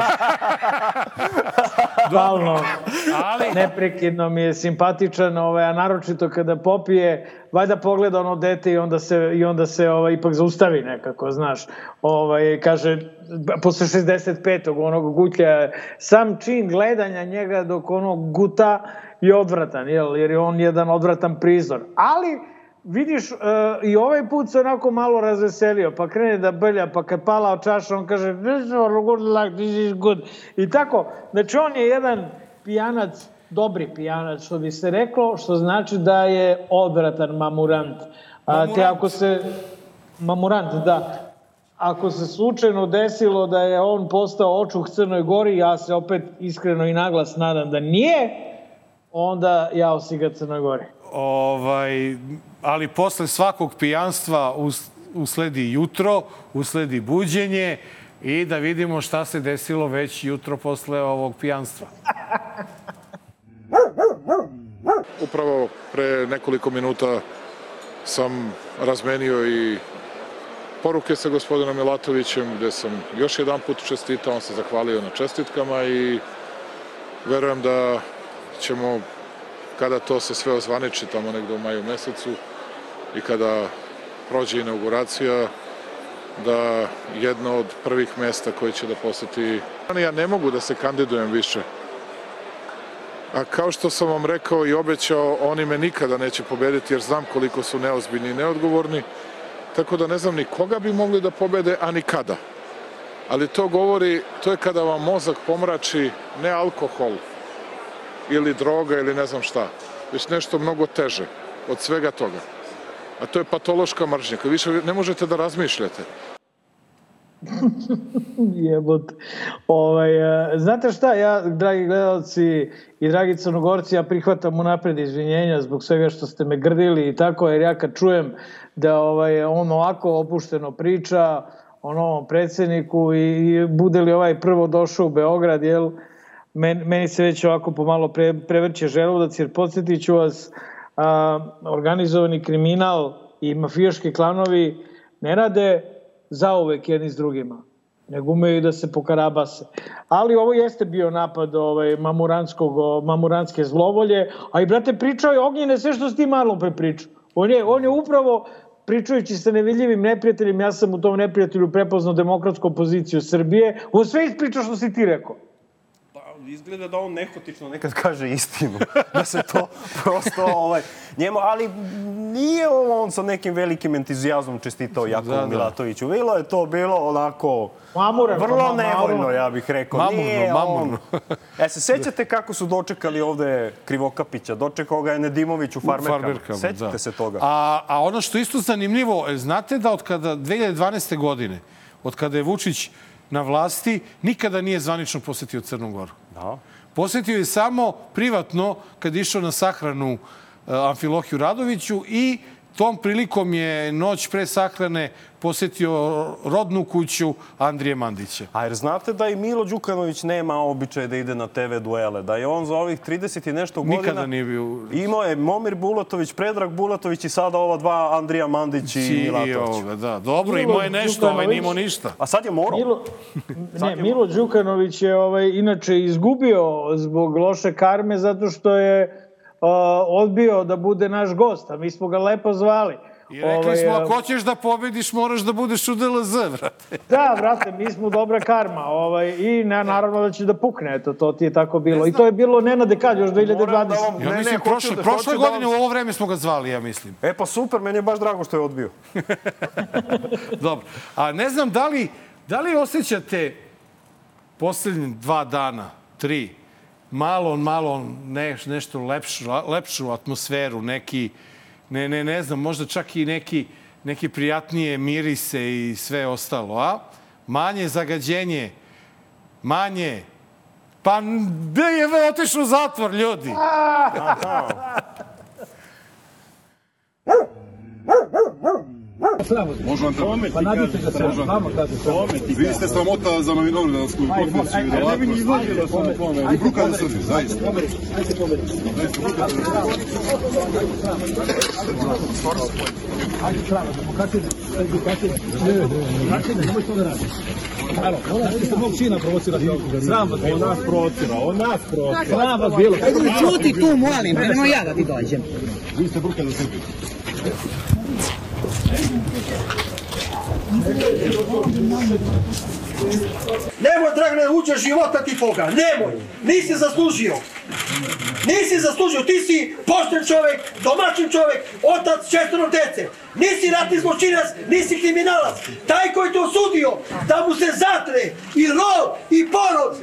Stalno, Ali, neprekidno mi je simpatičan, ovaj, a naročito kada popije, valjda pogleda ono dete i onda se, i onda se ovaj, ipak zaustavi nekako, znaš. Ovaj, kaže, posle 65. onog gutlja, sam čin gledanja njega dok ono guta je odvratan, jel? jer je on jedan odvratan prizor. Ali, vidiš, uh, i ovaj put se onako malo razveselio, pa krene da brlja, pa kad pala čaša, on kaže, this is good luck, this is good. I tako, znači on je jedan pijanac, dobri pijanac, što bi se reklo, što znači da je odvratan mamurant. A, te ako se, mamurant, da, ako se slučajno desilo da je on postao očuh Crnoj Gori, ja se opet iskreno i naglas nadam da nije, onda jao si ga Crnoj Gori. ovaj, ali posle svakog pijanstva us, usledi jutro, usledi buđenje i da vidimo šta se desilo već jutro posle ovog pijanstva. (laughs) Upravo pre nekoliko minuta sam razmenio i poruke sa gospodinom Milatovićem, gde sam još jedan put čestitao, on se zahvalio na čestitkama i verujem da ćemo, kada to se sve ozvaniči tamo negde u maju mesecu i kada prođe inauguracija, da jedno od prvih mesta koje će da poseti... Ja ne mogu da se kandidujem više. A kao što sam vam rekao i obećao, oni me nikada neće pobediti jer znam koliko su neozbiljni i neodgovorni. Tako da ne znam ni koga bi mogli da pobede, a ni kada. Ali to govori, to je kada vam mozak pomrači ne alkohol ili droga ili ne znam šta, već nešto mnogo teže od svega toga. A to je patološka mržnja, kad više ne možete da razmišljate. (laughs) Jebote. Ovaj, e, znate šta, ja, dragi gledalci i dragi crnogorci, ja prihvatam unapred izvinjenja zbog svega što ste me grdili i tako, jer ja kad čujem da ovaj, on ovako opušteno priča o novom predsedniku i, bude li ovaj prvo došao u Beograd, jel, men, meni se već ovako pomalo pre, prevrće želudac, jer podsjetit ću vas, a, organizovani kriminal i mafijaški klanovi ne rade zauvek jedni s drugima nego umeju da se pokarabase. Ali ovo jeste bio napad ovaj, mamuranskog, mamuranske zlovolje, a i brate pričao je Ognjene sve što si ti malo pre pričao. On je, on je upravo pričajući sa nevidljivim neprijateljem, ja sam u tom neprijatelju prepoznao demokratsku opoziciju Srbije, on sve ispričao što si ti rekao. Izgleda da on nehotično nekad kaže istinu. (laughs) Da se to prosto ovaj, njemu, ali nije on sa nekim velikim entuzijazmom čestitao Jakovu Da, da. Milatoviću. Bilo je to bilo onako Mamuran, vrlo nevoljno, ja bih rekao. Mamurno, Nije mamurno. On... (laughs) E, se sećate kako su dočekali ovde Krivokapića? Dočekao ga je Nedimović u farmerkama. farmerkama, Sećate da. se toga? A, a ono što isto zanimljivo, e, znate da od kada 2012. godine, od kada je Vučić na vlasti, nikada nije zvanično posetio Crnu Goru. Da. Posetio je samo privatno kad išao na sahranu uh, Amfilohiju Radoviću i tom prilikom je noć pre sahrane posetio rodnu kuću Andrije Mandića. A jer znate da i Milo Đukanović nema običaj da ide na TV duele, da je on za ovih 30 i nešto godina... Nikada nije bio... Imao je Momir Bulatović, Predrag Bulatović i sada ova dva, Andrija Mandić i I Milatović. ovoga, da. Dobro, Milo imao je nešto, ovaj nije imao Đukanović. ništa. A sad je morao. Milo, ne, Milo Đukanović je ovaj, inače izgubio zbog loše karme zato što je uh, odbio da bude naš gost, a mi smo ga lepo zvali. I rekli Ovaj, smo, ako hoćeš da pobediš, moraš da budeš u DLZ, brate. Da, brate, mi smo dobra karma. Ovaj, I na, naravno da će da pukne, eto, to ti je tako bilo. I to je bilo Nenade kad, još 2020. Moram da vam- Ja Ne, ne, mislim, hoću prošle, da- prošle da godine vam- u ovo vreme smo ga zvali, ja mislim. E pa super, meni je baš drago što je odbio. (laughs) Dobro. A ne znam da li, da li osjećate poslednje dva dana, tri, malo, malo ne, nešto lepšu, lepšu atmosferu, neki, ne, ne, ne znam, možda čak i neki, neke prijatnije mirise i sve ostalo, a? manje zagađenje, manje. Pa gde je otišao u zatvor, ljudi? Može vam te... Pa nadite ga se, vama kaže. Vi ste sramota za novinaru da nas konferenciju da ovako... I bruka da Srbi, zaista. Zaista bruka da Ajde, pravo, da pokazujete edukacije. Ne, ne, ne, nemoj to da radiš. Evo, ona ste mog sina provocirati ovdje. Sram vas. On nas provocira, on nas provocira. Sram vas bilo. Čuti tu, molim, nemoj ja da ti dođem. Vi ste bruka da Srbi. Thank you. Nemoj, Dragane, uđe života ti Boga. Nemoj. Nisi zaslužio. Nisi zaslužio. Ti si pošten čovek, domaćin čovek, otac četvero dece. Nisi ratni zločinac, nisi kriminalac. Taj koji te osudio da mu se zatre i rod i porod.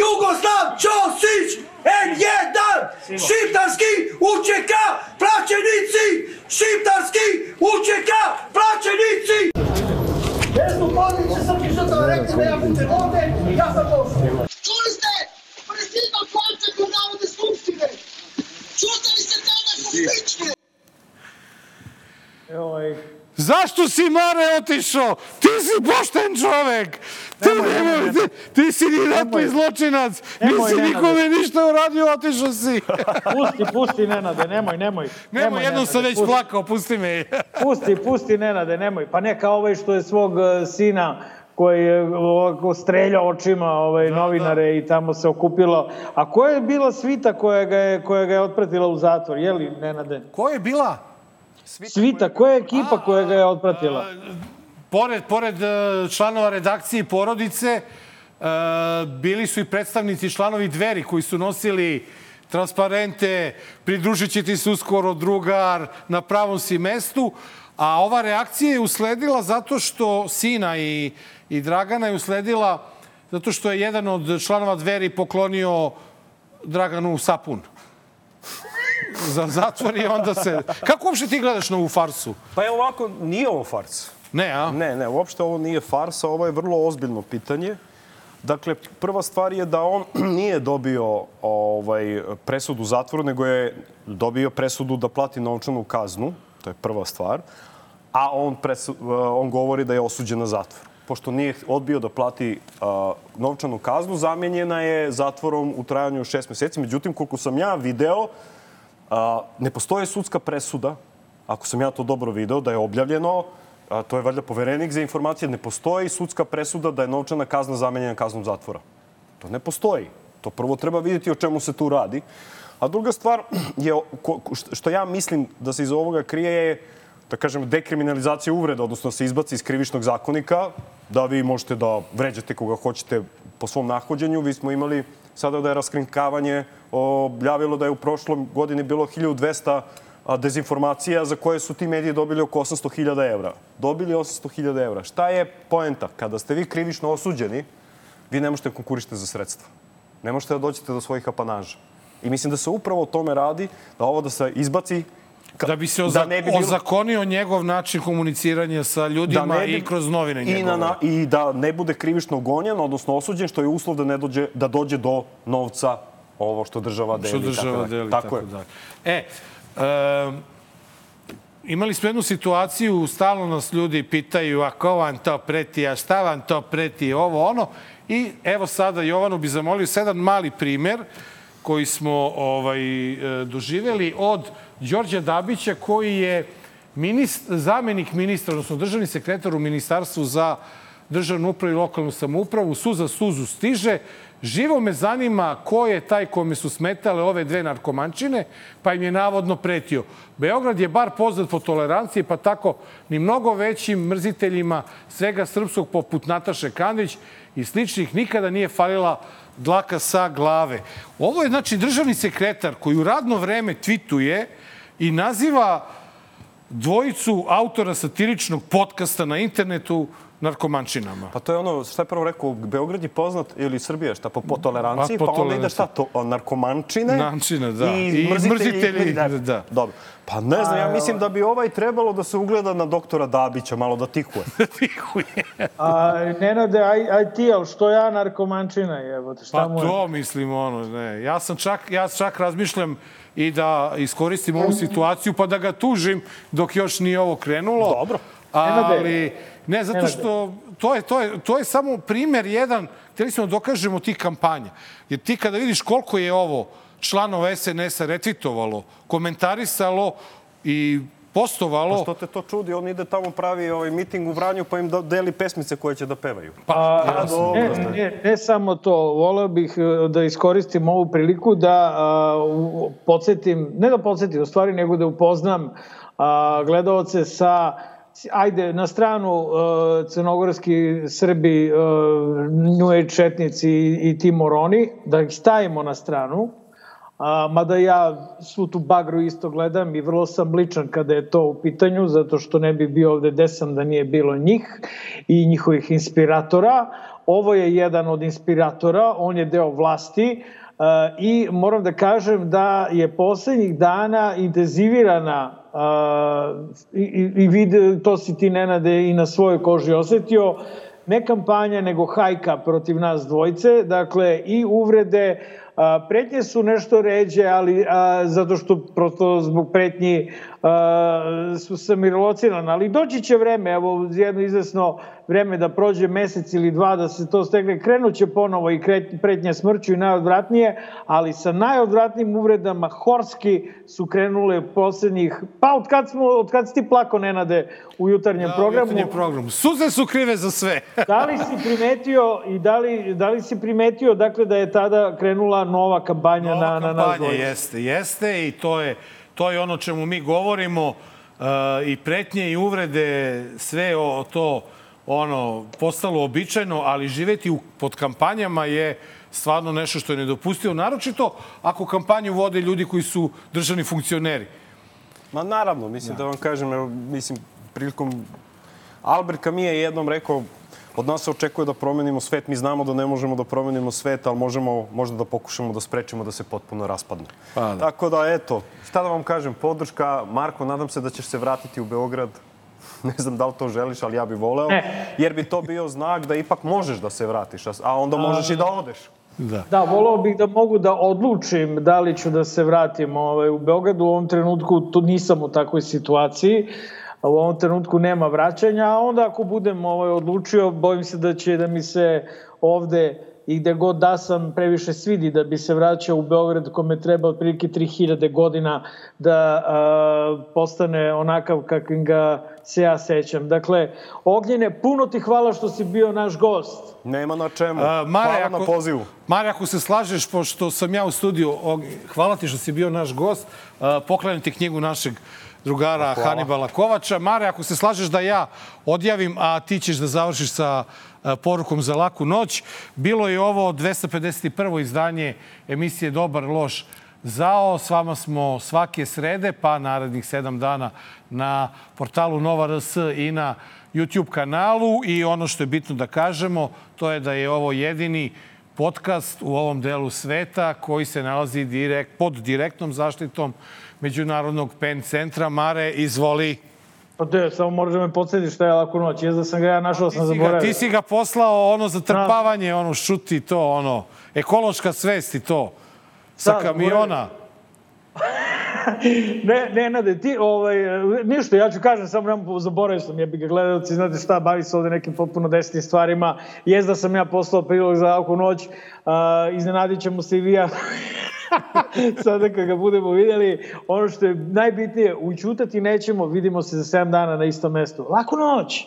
Jugoslav Ćosić, N1, šiptarski UČK, plaćenici, šiptarski UČK, plaćenici. Jesu podniče žrtava rekli da ja budem ovde, ja sam došao. Čuli ste predsjednik Kvarčak u Narodne skupštine. Čutali ste tada kupičke. Joj, Zašto si, Mare, otišao? Ti si pošten čovek! Ti, nemoj, ti, ti si ni ratni zločinac! Nemoj, Nisi Nenade. nikome ništa uradio, otišao si! (laughs) pusti, pusti Nenade, nemoj, nemoj. Nemoj, jednom sam već pusti. plakao, pusti me. Pusti, pusti Nenade, nemoj. Pa neka ovaj što je svog e, sina koji je ovako streljao očima ovaj, novinare i tamo se okupilo. A ko je bila svita koja ga je, koja ga je otpratila u zatvor? Je li, Nenade? Ko je bila? Svita, koja je ekipa koja ga je otpratila? Pored, pored e, članova redakcije i porodice, e, bili su i predstavnici članovi dveri koji su nosili transparente, pridružit će ti se uskoro drugar, na pravom si mestu. A ova reakcija je usledila zato što sina i, i Dragana je usledila zato što je jedan od članova dveri poklonio Draganu sapun za zatvor i onda se... Kako uopšte ti gledaš na ovu farsu? Pa evo ovako, nije ovo fars. Ne, a? Ne, ne, uopšte ovo nije farsa, ovo je vrlo ozbiljno pitanje. Dakle, prva stvar je da on (clears throat) nije dobio ovaj, presudu zatvoru, nego je dobio presudu da plati novčanu kaznu. To je prva stvar. A on, presu, on govori da je osuđen na zatvor. Pošto nije odbio da plati a, novčanu kaznu, zamenjena je zatvorom u trajanju šest meseci. Međutim, koliko sam ja video, a, ne postoje sudska presuda, ako sam ja to dobro video, da je objavljeno, a, to je valjda poverenik za informacije, ne postoji sudska presuda da je novčana kazna zamenjena kaznom zatvora. To ne postoji. To prvo treba vidjeti o čemu se tu radi. A druga stvar je, što ja mislim da se iz ovoga krije je, da kažem, dekriminalizacija uvreda, odnosno da se izbaci iz krivičnog zakonika, da vi možete da vređate koga hoćete po svom nahođenju. Vi smo imali sada da je raskrinkavanje objavilo da je u prošlom godini bilo 1200 a, dezinformacija za koje su ti mediji dobili oko 800.000 evra. Dobili 800.000 evra. Šta je poenta? Kada ste vi krivično osuđeni, vi ne možete da konkurišete za sredstva. Ne možete da dođete do svojih apanaža. I mislim da se upravo o tome radi, da ovo da se izbaci Da bi se oza, ne bi bilo- ozakonio njegov način komuniciranja sa ljudima ne bi- i kroz novine i, njegove. na, na, I da ne bude krivično gonjen, odnosno osuđen, što je uslov da ne dođe, da dođe do novca ovo što država deli. Što i tako država dalje. deli, Tako, tako, je. dalje. E, um, imali smo jednu situaciju, stalno nas ljudi pitaju, a ko vam to preti, a šta vam to preti, ovo, ono. I evo sada, Jovanu bi zamolio sedam mali primer koji smo ovaj, e, doživeli od Đorđa Dabića, koji je minist, zamenik ministra, odnosno državni sekretar u Ministarstvu za državnu upravu i lokalnu samoupravu, suza suzu stiže. Živo me zanima ko je taj kome su smetale ove dve narkomančine, pa im je navodno pretio. Beograd je bar poznat po toleranciji, pa tako ni mnogo većim mrziteljima svega srpskog poput Nataše Kandić i sličnih nikada nije falila dlaka sa glave. Ovo je znači državni sekretar koji u radno vreme tvituje i naziva dvojicu autora satiričnog podcasta na internetu narkomančinama. Pa to je ono, šta je prvo rekao, Beograd je poznat ili Srbija, šta po, po toleranciji, Pa, pa, po onda ide šta to, narkomančine Narkomančine, da. i, I mrzitelji, mrzitelji, da. da. Dobro. Pa ne znam, ja mislim da bi ovaj trebalo da se ugleda na doktora Dabića, malo da tihuje. (laughs) A, Nenade, aj, aj ti, ali što ja narkomančina, evo, šta Pa mu je? to mislim ono, ne. Ja sam čak, ja čak razmišljam i da iskoristim ovu situaciju pa da ga tužim dok još nije ovo krenulo. Dobro. Ali, ne, zato što to je, to je, to je samo primer jedan, htjeli smo da dokažemo tih kampanja. Jer ti kada vidiš koliko je ovo članova SNS-a retvitovalo, komentarisalo i postovalo... Pa što te to čudi, on ide tamo pravi ovaj miting u Vranju pa im deli pesmice koje će da pevaju. Pa, A, ne, ne, ne samo to, voleo bih e, da iskoristim ovu priliku da a, u- podsjetim, ne da podsjetim u stvari, nego da upoznam a, gledalce sa ajde, na stranu e, crnogorski Srbi, e, New Age četnici i, i ti moroni, da ih stavimo na stranu, A, mada ja svu tu bagru isto gledam i vrlo sam ličan kada je to u pitanju, zato što ne bi bio ovde desam da nije bilo njih i njihovih inspiratora. Ovo je jedan od inspiratora, on je deo vlasti a, i moram da kažem da je poslednjih dana intenzivirana a, i, i, i vide, to si ti Nenade i na svojoj koži osetio, ne kampanja, nego hajka protiv nas dvojce, dakle i uvrede, a, pretnje su nešto ređe, ali a, zato što prosto zbog pretnji a, su sam irolociran, ali doći će vreme, evo jedno izvesno vreme da prođe mesec ili dva da se to stegne, krenuće ponovo i pretnje smrću i najodvratnije, ali sa najodvratnijim uvredama Horski su krenule poslednjih, pa od kad, smo, od kad si ti plako, Nenade, u jutarnjem Da, programu, jutarnji program. Suze su krive za sve. (laughs) da li si primetio i da li, da li si primetio dakle da je tada krenula nova kampanja na, na nas kampanja dvojicu? jeste, jeste i to je, to je ono čemu mi govorimo uh, i pretnje i uvrede, sve o, to ono postalo običajno, ali živeti u, pod kampanjama je stvarno nešto što je nedopustivo, naročito ako kampanju vode ljudi koji su državni funkcioneri. Ma naravno, mislim da, vam kažem, evo, mislim, prilikom... Albert Camus je jednom rekao, od nas se očekuje da promenimo svet, mi znamo da ne možemo da promenimo svet, ali možemo možda da pokušamo da sprečimo da se potpuno raspadne. Pa da. Tako da, eto, šta da vam kažem, podrška. Marko, nadam se da ćeš se vratiti u Beograd. (laughs) Ne znam da li to želiš, ali ja bih voleo. Ne. Jer bi to bio znak da ipak možeš da se vratiš, a- onda možeš i da odeš. Da. Da, volao bih da mogu da odlučim da li ću da se vratim ovaj, u Beogradu. U ovom trenutku tu nisam u takvoj situaciji. U ovom trenutku nema vraćanja, a onda ako budem ovaj, odlučio, bojim se da će da mi se ovde i gde god da sam previše svidi da bi se vraćao u Beograd kome treba otprilike 3000 godina da a, postane onakav kakvim ga se ja sećam. Dakle, Ognjene, puno ti hvala što si bio naš gost. Nema na čemu. A, Mare, Hvala ako, na pozivu. Mare, ako se slažeš, pošto sam ja u studiju, hvala ti što si bio naš gost, poklanjam ti knjigu našeg drugara Hvala. Hanibala Kovača. Mare, ako se slažeš da ja odjavim, a ti ćeš da završiš sa a, porukom za laku noć. Bilo je ovo 251. izdanje emisije Dobar, loš, Zao, s vama smo svake srede, pa narednih sedam dana na portalu Nova RS i na YouTube kanalu. I ono što je bitno da kažemo, to je da je ovo jedini podcast u ovom delu sveta koji se nalazi direkt, pod direktnom zaštitom Međunarodnog PEN centra. Mare, izvoli. Pa te, samo moraš da me podsjetiš šta je laku noć. Jez da sam ga ja našao, sam si, ga, zaboravio. ti si ga poslao ono za trpavanje, ono šuti to, ono, ekološka svest i to. Sa Da, kamiona. (laughs) ne, ne, nade, ti, ovaj, ništa, ja ću kažem, samo nemam zaboravio sam, ja bi ga gledalci, znate šta, bavi se ovde nekim potpuno desnim stvarima. Jest da sam ja poslao prilog za laku noć, a, iznenadit ćemo se i vi. (laughs) Sada kad ga budemo vidjeli, ono što je najbitnije, učutati nećemo, vidimo se za 7 dana na istom mestu. Laku noć!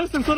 Druže, sve sam to